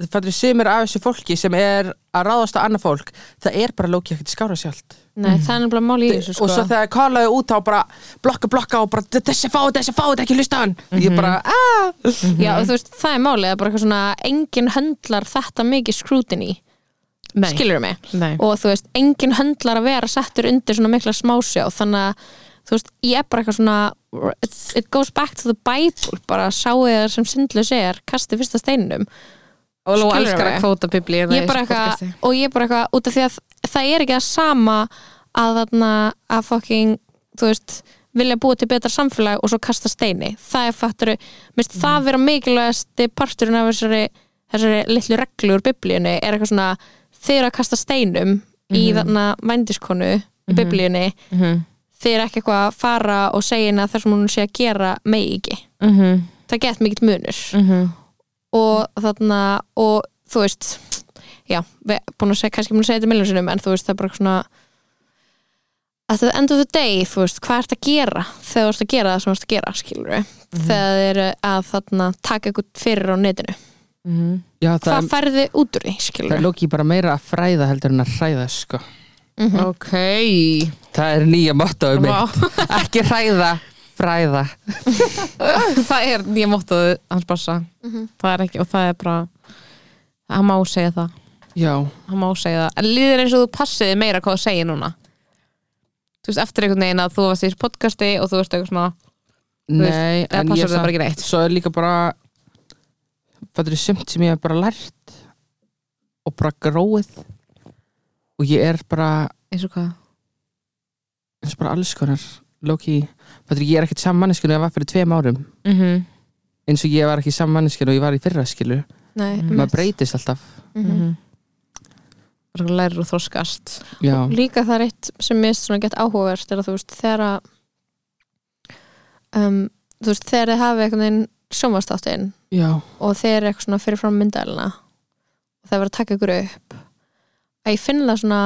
það fattur sumir af þessu fólki sem er að ráðast á annað fólk það er bara lókið ekkert skára sjálft. Nei, það er nefnilega mál í þessu sko og svo þegar kallaðu út á bara blokka blokka og bara þessi fáið, þessi fáið, ekki hlusta á hann. Ég bara, aaa Já, og þú veist, það er málið, það er bara eitthvað svona engin höndlar þetta mikið scrutiny Nei, skilur mig Nei. og þú veist, engin höndlar að vera settur undir svona mikla smásjá þannig að þú veist, ég er bara eitthvað svona it, it goes back to the bible bara sáu það sem syndlaus er kasti fyrsta steininum og Lóa Skilurðu elskar mig? að kvóta biblíuna ég er bara eitthvað, og ég er bara eitthvað út af því að það er ekki að sama að þarna að fucking þú veist, vilja búa til betra samfélag og svo kasta steini, það er fattur minnst Mm. það vera mikilvægasti parturinn af þessari, þessari litlu reglu úr biblíunni er eitthvað svona þið eru að kasta steinum í Mhm. þarna vændiskonu í biblíunni mm -hmm. þið eru ekki eitthvað að fara og segja henni að það sem hún sé að gera megi ekki Mm -hmm. það get mikill munur Mhm. og þarna og þú veist já, við búin að segja, kannski búin að segja þetta miljónsinnum en þú veist, það er bara svona at the end of the day, þú veist, hvað ert að gera þegar þú ert að gera það sem þú ert að gera skilur við, þegar þið eru að þarna taka eitthvað fyrir á netinu Já, það, hvað færði út úr því, það skilur við lókið bara meira að fræða heldur en að hræða sko. Mhm. ok. Það er nýja mottoðu mitt. Ekki hræða, bræða það er nýja móttuð hans bassa það er ekki, og það er bara hann má segja það. Já, hann má segja það, en líður eins og þú passiði meira hvað þú segir núna? Þú veist, eftir einhvern veginn að þú varst í podcasti og þú veist eitthvað svona veist, nei, eða en passar ég það bara ekki neitt? Svo er líka bara Það er sumt sem ég hef bara lært og bara gróið. Og ég er bara eins og hvað? Eins og bara alls konar Loki, er ég er ekkert saman manneskinu ég var fyrir tveim árum. Mm -hmm. eins og ég var ekki saman manneskinu og ég var í fyrra skilu Nei, Mhm. maður breytist alltaf. Mhm. bara lærir og þroskast. Já, líka það er eitt sem mist svona gett áhugavert er að þú veist þegar að um, þú veist þegar þið hafi einhvern veginn sjónvastáttinn já, og þeir eru eitthvað svona fyrir fram myndælina og það verður að taka ykkur upp. Að ég finn það svona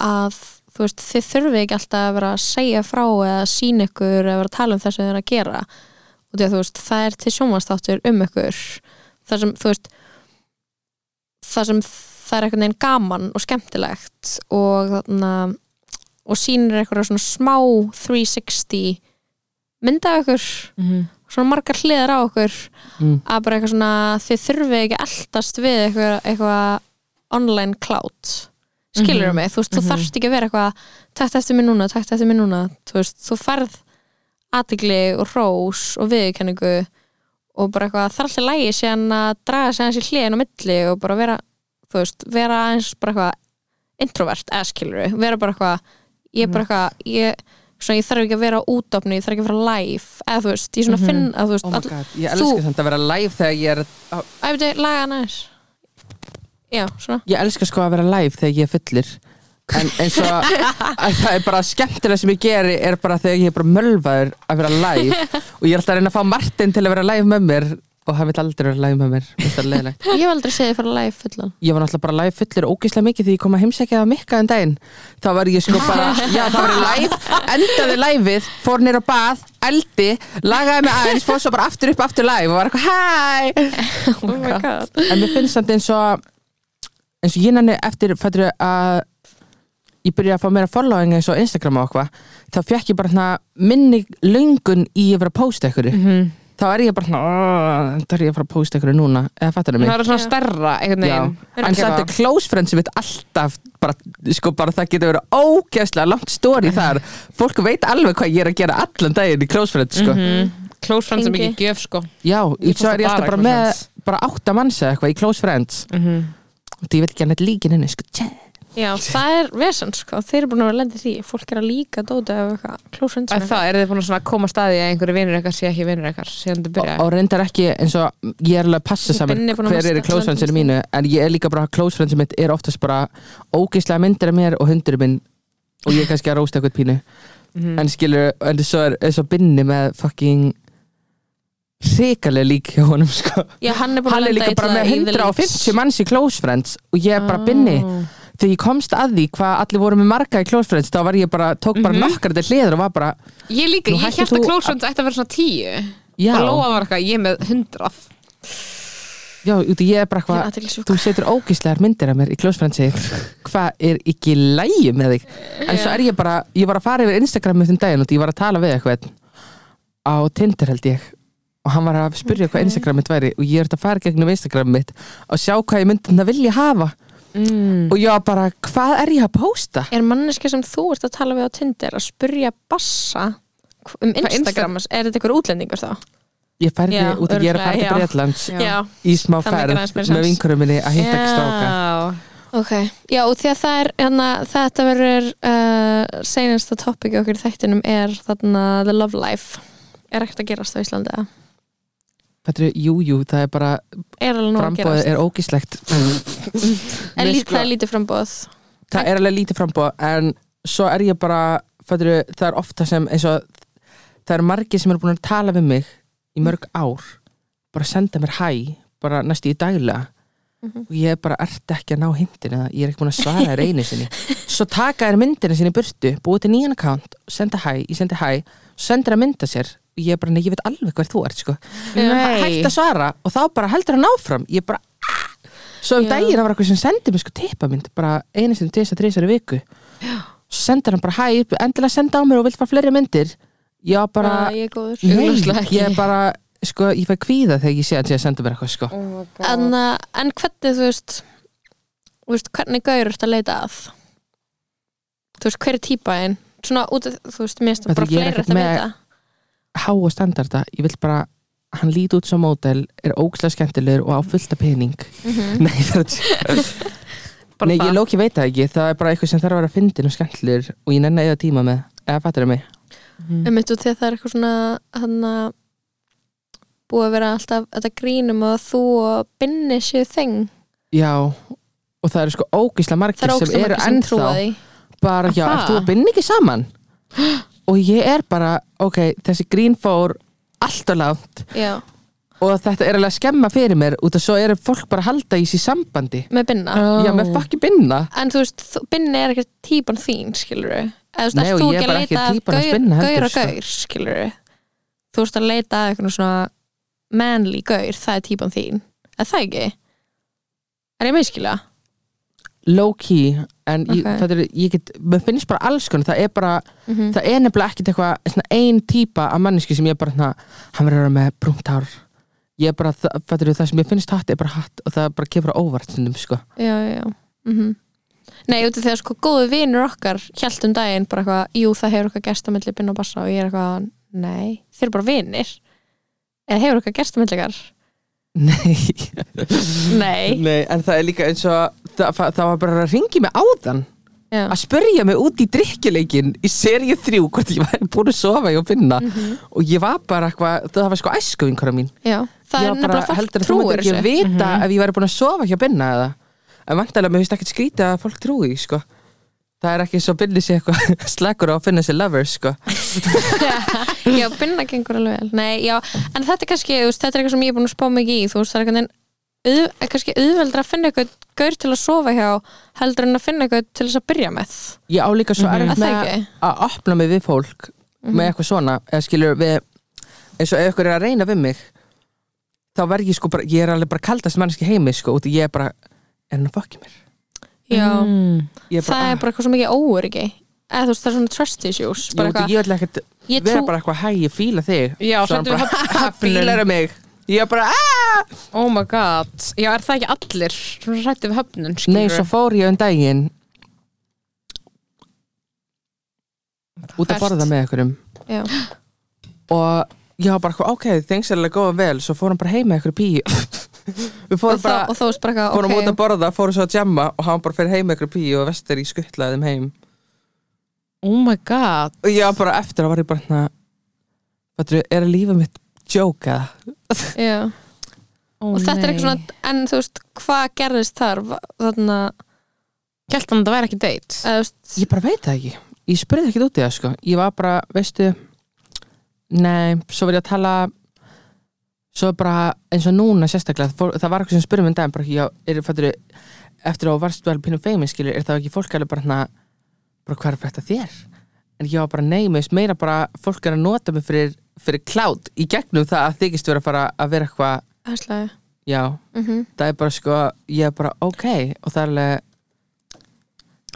að þú veist þið þurfi ekki alltaf að vera að segja frá eða sína ykkur eða vera að tala um það sem þið eru að gera. Og því að þú veist það er til sjónvastáttur um ykkur. Það sem þú veist það sem það er einhvern veginn gaman og skemmtilegt og þarna og sýnir eitthvað svona smá 360 mynda ykkur. Mm -hmm. Svona margar hliðar á okkur mm, að bara eitthvað svona þið þurfi ekki eldast við eitthvað, eitthvað online cloud skilur Mhm, mig, þú veist, þú mhm. þarfst ekki að vera eitthvað takt eftir mér núna, takt eftir mér núna. Þú veist, þú færð aðtigli og rós og viðurkenningu og bara eitthvað þar alltaf lægi síðan að draga sig aðeins í hliðin á milli og bara vera, þú veist, vera aðeins bara eitthvað introvert, eða skilur vera bara eitthvað, ég er bara eitthvað ég, svona, ég þarf ekki að vera á útofni ég þarf ekki að vera live, eða þú veist, ég svona Mhm. finn að þú veist, oh all, Ég Þú- elska samt að vera live þegar ég er æfðu, laga aðeins. Já, svona. Ég elska sko að vera live þegar ég er fullir En eins og að það er bara skemmtilega sem ég geri er bara þegar ég er bara mölvaður að vera live. Og ég er alltaf að reyna að fá Martin til að vera live með mér og hann vil aldrei vera live með mér. Það ég hef aldrei þið fara live fullan. Ég var náttúrulega bara live fullir ógeðslega mikið því ég kom að heimsækja það mikka en daginn. Þá var ég sko bara, já það var live endaði liveið, fór nýr á bað eldi, lagaði mig aðeins fór svo bara aftur upp, aftur live og var eitthvað hæ oh god. En mér finnst samt eins og eins og ég nenni eftir að ég byrja að fá meira following eins og Instagram og eitthvað þá fekk ég bara minni löngun í að vera að posta ykkur Mhm. Þá er ég bara svona "Åh, það er ég að fara að posta ykkur núna. Eða fattar það mig? Það er svona Já. stærra einhvern Já, veginn. En samt er close friends mitt alltaf bara, sko bara það getur verið ógeðslega langt story þar. Fólk veit alveg hvað ég er að gera allan daginn í close friends sko. Mhm. close friends er Ingi. mikið gjöf sko. Já, Ég svo er ég alltaf bara bara close með friends. bara átta manns eða eitthvað í close friends. Mhm. og því ég veit ekki hann eitthvað líkin henni sko, tjá já, það er vesen sko, þeir eru búin að vera lendið því. Fólk er að líka dóta af eitthvað close friends að það, eru þið búin að koma að staði að einhverju vinur eitthvað sé ekki vinur eitthvað og, byrja og reyndar ekki eins og ég er alveg að passa saman að hver er friendsinu allan mínu en ég er líka bara close friendsinu mitt er oftast bara ógeðslega myndir af mér og hundur minn og ég er kannski að rósta eitthvað pínu. Mhm. en skilur, en svo er, er svo binni með fucking hrikalega lík hjá honum sko. Já, hann er hann að er líka bara með 150 manns í close friends og ég er bara binni þegar ég komst að því hvað allir voru með marga í close friends þá var ég bara, tók bara Mhm. nokkar til hliður og var bara, ég líka, ég held að close friends ætti að vera svona tíu. Já, og Lóa var eitthvað, ég með hundrað. Já, ég er bara ég hvað aðteklisjúk þú setur ógíslegar myndir af mér í close friendsi hvað er ekki lægi með þig? En svo er ég bara, ég var að fara yfir Instagram með þeim daginn og ég var að tala við eitthvað á Tinder held ég. Og hann var að spyrja hvað Instagram mitt væri og ég er að fara gegnum Instagram mitt og sjá hvað ég myndi þetta vilja hafa mm. og ég var bara, hvað er ég að posta? er manneski sem þú ert að tala við á Tinder að spurja bassa um Instagram, er þetta eitthvað útlendingur þá? Ég færði Já, út og ég er að fara til. Breitlands Já. í smá meira með vinkurum minni að hitta ekki stráka Já. Ok, já og því að það er hérna, þetta verður uh, seinasta topic okkur í þættinum er þarna The Love Life er ekkert að gerast á Íslandi eða? Er, jú, jú, það er bara er gerast. er ógíslegt en lít, sko, það er lítið frambóð það er alveg lítið frambóð en svo er ég bara fætru, það er ofta sem eins og það eru margir sem eru búin að tala við mig í mörg ár. Bara senda mér hæ bara næstu í daglega. Mhm. og ég er bara ert ekki að ná hindin eða? Ég er ekki búin að svara þér einu sinni. Svo taka þér myndina sinni í burtu búið til nýjan account, senda hæ, ég sendi hæ svo sendir að mynda sér ég er bara, nei, ég veit alveg hver þú ert sko. Nei. hægt að svara og þá bara heldur hann áfram. Ég bara "Ah." svo um daginn það var eitthvað sem sendi mér sko tippamynd bara einu sinni, tisa, þrisar í viku. Svo sendir hann bara hæ, endilega senda á mér og vilt fara fleiri myndir. Já, bara, bara ég er góður. Nei, ég er bara sko, ég fæ kvíða þegar ég sé að ég senda mér eitthvað sko. oh en, uh, en hvernig þú veist, þú veist hvernig ertu að leita að? Þú veist hver er típaðin svona út af þú veist mér finnst Þetta bara fleiri að með- vita háa standarda, ég vil bara hann líti út sem mótel, er ógslega skemmtilegur og á fullta pening. Mhm. Nei, það er Nei, ég lóki veit það ekki, það er bara eitthvað sem þarf að vera fyndin og skemmtilegur og ég nenni að eða tíma með eða fattur það mig mitt út því að það er eitthvað svona hann að búið að vera alltaf þetta grínum og þú og binni séu þeng. Já, og það eru sko ógislega margir er sem eru að ennþá bara, já, þú að binna ekki saman? og ég er bara, ok, þessi grín fór allt og langt. Já, og þetta er alveg að skemma fyrir mér út af svo eru fólk bara að halda í sér sambandi. Með binna? Já, með fucking binna. En þú veist, þú- binni er ekkert típan þín skilur við eða þú Nei, og ég er ekki að bara ekki leita að týpan hans gaur, Binna heldur, gaur og sko. gaur skilur við þú veist að leita að eitthvað svona manly gaur, það er típan þín. Er það ekki? er ég meðskilja? Low key, en ég, Ok. það er, ég get, mér finnst bara alls konar það er bara, Mm það er nefnilega ekkit eitthvað svona ein típa af manneski sem ég bara svona, hann verður að vera með brúnt hár. Ég er bara, það, það, það sem ég finnst hatt er bara hatt og það bara kemur á óvart stundum, sko. já, já, já. Mm Nei, út af því að sko góðu vinur okkar hjælt um daginn bara eitthvað, jú það hefur okkar gerst á milli binna og bassa. Og ég er eitthvað, nei, þeir eru bara vinir. Eða hefur okkar gerst á milli ykkar Nei. Nei, Nei, en það er líka eins og það, það, var bara að ringi mig áðan. Já, að spurja mig út í drikkjuleikin í seríu þrjú hvort ég væri búin að sofa hjá finna. Mhm. og ég var bara eitthvað, það var sko æsku vinkora mín. Já það er nefnilega fólk að þú myndir ekki þessu. vita ef ég væri búin að sofa hjá binna eða? En vantarlega mér finnst ekkert skrítið að fólk trúi sko. Það er ekki svo binni sér eitthvað slekkur á að finna sér lovers sko. Já, binna gengur alveg vel. Nei, já, en þetta er kannski, veist, þetta er eitthvað sem ég er búin að spá mikið í, þú veist, það er eitthvað auð, kannski auðveldra að finna eitthvað gaur til að sofa hjá heldur en að finna eitthvað til þess að byrja með. Ég á líka svo Er erfitt það með ekki? að opna mig við fólk með eitthvað svona eða skilur við eins og ef ykkur er að reyna við mig þá verð ég sko bara, ég er alveg bara kaldast mannski heimi sko, út í ég er bara er hann að fokki mér? Já, Ég það er ah, bara eitthvað svo mikið óöryggi eða þú veist, það er svona trust issues bara út eitthvað, ég vil ekkert ég vera bara eitthvað hæ, ég fíla þig Já, Svo hann bara, höfnun. fílar mig. Ég er bara, aaaah Oh my god, já er það ekki allir svona hrætti við höfnun, skilur Nei, svo fór ég um daginn út að Hvert? borða með einhverjum. Já, og ég var bara, eitthvað, ok, things are going well. Svo fórum bara heim með einhverju píu. Við og, fórum þá, bara og þú veist bara eitthvað, fórum út ok. að borða, fórum svo að jamma og hann bara fyrir heim með einhverju píu og vestur í skuttlaði þeim heim Oh my god. Og ég var bara eftir að var ég bara hérna er að lífa mitt joke eða? já. oh, og þetta er eitthvað svona, en þú veist hvað gerðist þar, þannig að Kjælt hann að það væri ekki date. Eða, þú veist, Ég bara veit það ekki. Ég spurði ekkert út í það sko. Ég var bara, veistu Nei, svo var ég að tala Svo bara eins og núna sérstaklega fór, Það var eitthvað sem spurði mig um daginn bara, já, er, fattur, Eftir að þú varst vel pínum feimin skilur Er það ekki fólk alveg bara hana Bara hvað er fyrir þér? En ég var bara finnst meira bara Fólk er að nota mig fyrir, fyrir klátt Í gegnum það að þykist vera að fara að vera eitthvað. Aðslega Já, mm það er bara sko Ég er bara ok. Og það er alveg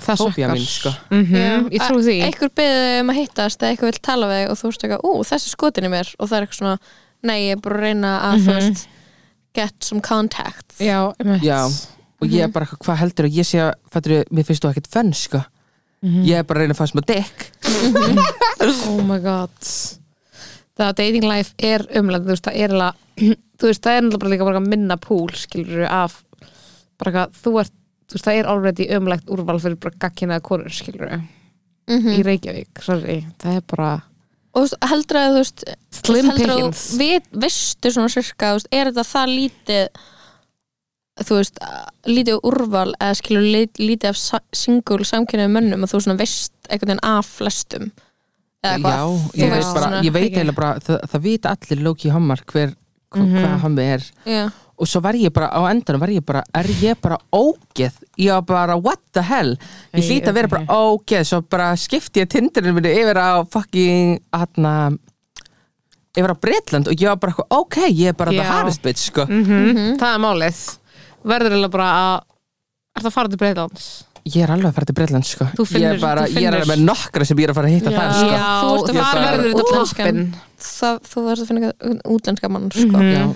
Það sökkar. mín sko. Mhm, Ég trú því. einhver beðið um að hittast eða einhver vil tala við og þú veist eitthvað, ú, þessi skotin í mér. Og það er eitthvað svona, nei, ég er bara að reyna að þú Mhm. veist, get some contacts. Já, einmitt. Já, og ég er bara eitthvað, hvað heldur og ég sé að, fattur, mér finnst þú ekkert fönn sko Mhm. ég er bara að reyna að fá smá dick Oh my god Það að dating life er umlæð þú veist, það er alveg þú veist, það er náttúrulega bara líka bara minna púl skilur af bara eitthvað, þú ert, þú veist, það er already umlægt úrval fyrir bara gagkinaða konur skilur Mhm. í Reykjavík, sorry það er bara og heldur að þú veist slim heldur að pickings þú við, veistu svona sirka, þú veist, er þetta það lítið þú veist, lítið úrval eða skilur lít- lítið af sa- single samkynniðu mönnum og þú svona veist einhvern veginn af flestum eða Já, hvað, ég veist bara, svona ég veit eiginlega bara það, það vita allir Loki Hammar hver, hva, Mhm. hvað hann er. Já, og svo var ég bara, á endanum var ég bara er ég bara ógeð? Ég var bara, what the hell? Ég Æ, hlýt að vera bara ógeð svo bara skipti ég tindurinn minni yfir á fucking atna, yfir á Bretland og ég var bara, ok, ég er bara the Já. hardest bitch sko. Mhm, það er málið verður eiginlega bara að Er það að fara til Breitlands? Ég er alveg að fara til Breitland sko Þú finnur- Ég er bara, þú ég er finnur- alveg með nokkra sem ég er að fara að hitta Já. þar sko Já, Þú ert að þar fara- verður þetta Útlenskan. ploppin það, þú verður að finna eitthvað útlenska mann sko. Mhm. Já.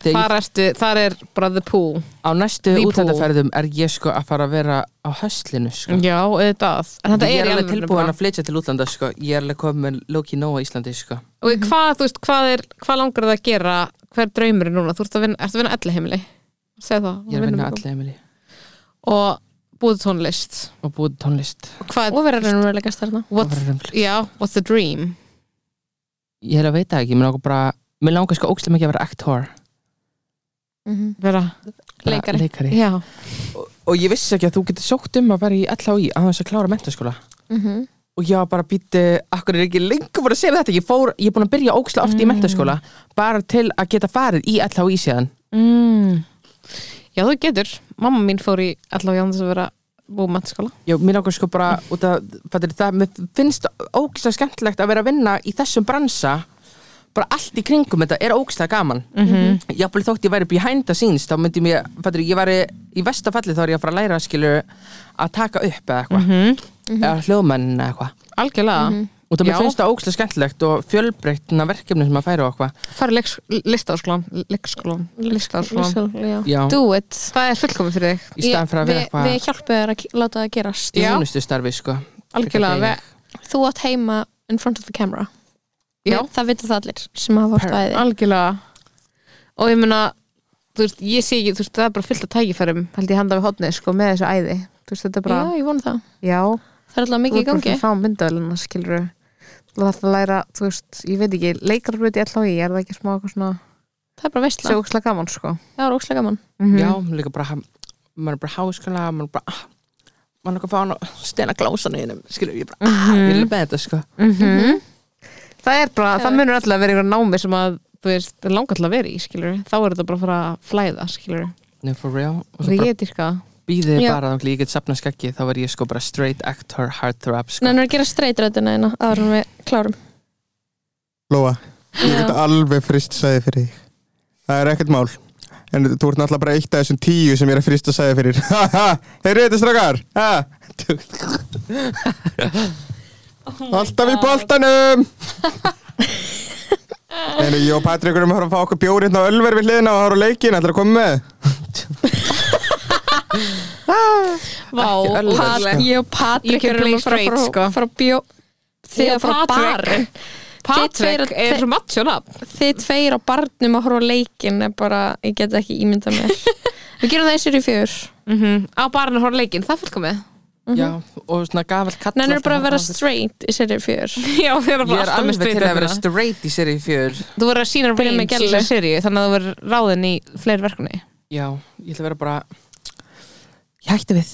Þegar Þar ertu, þar er bara the pool á næstu The pool. útlandaferðum er ég sko að fara að vera á höslinu sko Já, auðvitað En þetta Ég er er í alveg alvörunni tilbúin bara. að flytja til útlanda sko Ég er alveg komið með Loki Nóa Íslandi sko Og hvað, þú veist, hvað er Hvað langar það að gera Hver draumur er núna? Þú ert að vinna, ertu að vinna elli heimili Segð það Ég er að vinna allir Emilí Og búið tónlist og búið tónlist Og hvað og verður raunverulega stærna what. Já, what's the dream? Ég er að veita ekki, mér langar bara Mér langar sko ókslega mikið að vera actor Mhm. Vera, Bara Leikari. leikari. já Og, og ég vissi ekki að þú getur sótt um að vera í LHI að þess að klára mentaskóla Mhm. og ég var bara býtti, akkur er ekki lengur bara að segja þetta, ég fór, ég er búin að byrja ókslega oft í mentaskóla, bara til að geta farið í LHI síðan mm. Já, þú getur. Mamma mín fór í allavega án þess að vera búið mennskóla Já, mér langar sko bara út fattir, það, mér finnst ókslega skemmtilegt að vera að vinna í þessum bransa bara allt í kringum þetta er ókslega gaman. Mm -hmm. Jafnvel þótt ég væri behind the scenes þá myndi mér, fattir, ég væri í vestafalli þá er ég að fara að læra skilur að taka upp eða eitthvað. -hmm. eða hljóðmenn eða eitthvað. Algjörlega og það mér finnst það ókslega skemmtilegt og fjölbreytna verkefni sem að færa og eitthvað. Fara í Já. Já, do it. Það er fullkomið fyrir þig. Í staðan fyrir að vera við, eitthvað við hjálpum þér að láta það gerast. Já. þjónustu starfi sko. Algjörlega þú átt heima in front of the camera. Já. Það vita það allir sem hafa vort æði Algjörlega. Og ég meina Þú veist, ég sé ekki, þú veist, það er bara fullt af tækifærum held ég handa við hotnið, sko, með þessu æði Þú veist, þetta er bara, já, ég vona það. Já. Það er alltaf mikið í gangi. Þú fá myndavæluna, skilur Þú þarf að læra, þú veist, ég veit ekki leikarbröð í LHI, er það ekki smá eitthvað svona það er bara veistla, sjókslega gaman, sko. Það er ókslega gaman. Mhm. Já, líka bara maður er bara háskóla maður er bara ah, maður er ekki að fá hann að stena glásan í hennum skilur ég bara, ah, ég vil með þetta sko. Mhm. Það er bara, það munur alltaf að vera einhver námi sem að, þú veist, það langar alltaf að vera í, skilur þá er þetta bara að fara að flæða, skilur Nei, for real. Og og bara býðið bara þá ég get sapna skeggi þá verð ég sko bara straight actor heartthrob sko. Nennir að gera streytröðina eina áður en við klárum. Lóa, ég get alveg frist sæði fyrir þig. Það er ekkert mál En þú ert náttúrulega bara eitt af þessum tíu sem ég er að frista sæði fyrir. Heyrðu þetta strákar? Ha? Alltaf í boltanum! En ég og Patrik erum að fara að fá okkur bjórið á Ölver við hliðina og horfa á leikin, ætlar að koma með Vá, Pat, sko. ég og Patrik erum að fara straight, að sko. fara að bjó þið Ég að og fara Patrik. barinn Patrik er nafn. þið tveir á barnum að horfa leikin er bara, ég get ekki ímynda mér. Við gerum það í sér í fjör. Á barinu horf leikin, það er fullkomið Já, og svona gafall kall Nennir bara að vera straight í í fjör. Já, við erum Ég bara er alltaf með alveg til að vera straight straight í í fjör. Þú verður að sína Byrja með range í seríu þannig að þú verður ráðin í fleiri verkefni. Já, ég ætla að vera bara Ég hætti við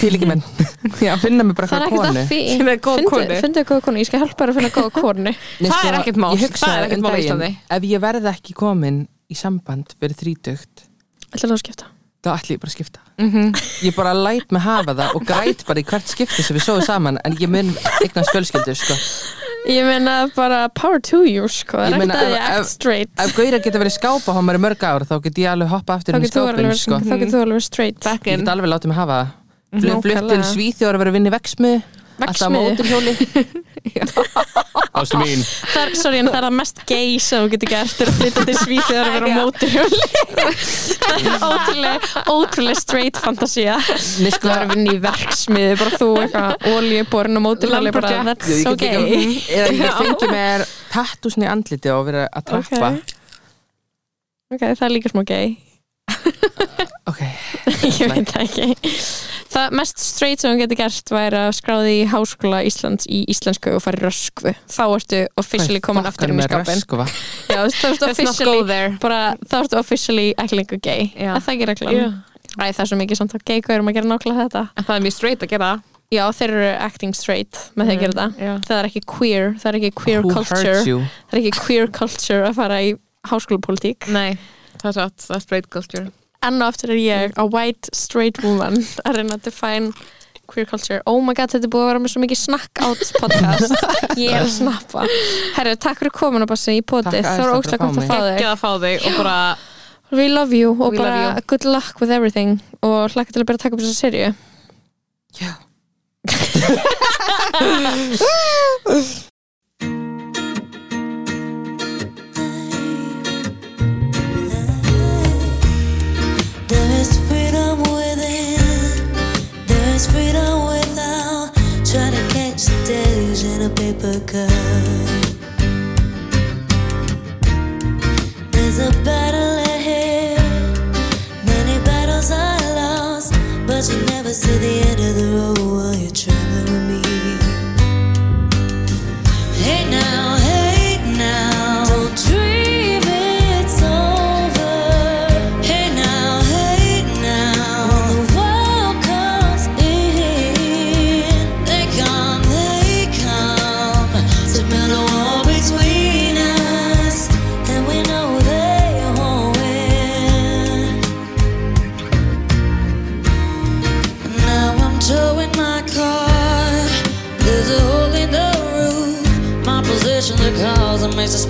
Fílingi menn Já, finna mig bara eitthvað konu Finna góða konu. Findu góða konu, ég skal hjálpa þér að finna góða konu Nei, Það sko, er ekkert mál. ég hugsaði Það er ekkert um mál daginn, Íslandi. Ef ég verð ekki komin í samband fyrir þrítugt ætla það að skipta þá ætla ég bara að skipta Mhm. Ég bara læt mig hafa það og græt bara í hvert skipti sem við sóðum saman en ég mun eignast fjölskyldu sko. Ég meina bara power to you sko, það er ekkert að ég act straight. Ef Gauðra geta verið skápa mér í mörg ár þá get ég alveg hoppa aftur þú skápin sko. þá getur þú alveg straight. Back Ég get alveg látið mig hafa það. Flutt flutt til Nákvæmlega. Svíþjóður að vera að vinna í veksmið Alltaf móturhjóli Ástu mín Það er, sorry, en það er það mest gay sem þú getur gert er að flytja til Svíþjóðar að vera á móturhjóli það er ótrúlega ótrúlega straight fantasía. Nei, þú sko, er að vinna í verksmiði bara þú eitthvað oljuborinn á móturhjóli that's so gay. Eða ég fengi mér tattusni í andliti og vera að trappa. Ok, það er líka smá gay. Ok, ég veit það ekki það mest straight sem þú getur gert væri að skráði í Háskóla Íslands í íslensku og fara í röskvu. Þá ertu officially komin aftur inn í skápin já, þá ertu officially there. bara, þá ertu officially ekki lengur gay það ekki reglan? Já. Æ, það er svo mikið samt að gay gaurum að gera nákvæmlega þetta. En það er mjög straight að gera það. já, þeir eru acting straight með því að gera þetta Já. það er ekki queer, það er ekki queer Who culture. það er ekki queer culture að fara í háskólapolítík Nei, það er satt, það er straight culture enn og aftur er ég a white straight woman að reyna að define queer culture. Oh my god þetta er búið að vera með svo mikið snakk átt podcast, ég er að snappa. Herru takk fyrir komin að bassa í potið. Þá er óslag hvort að fá þig. Ekki að fá þig og bara we love you og we bara you. good luck with everything. Og hlaka til að bara taka upp þessu serju já. is freedom without trying to catch the days in a paper cup. There's a battle ahead, many battles are lost, but you never see the end of the road while you try.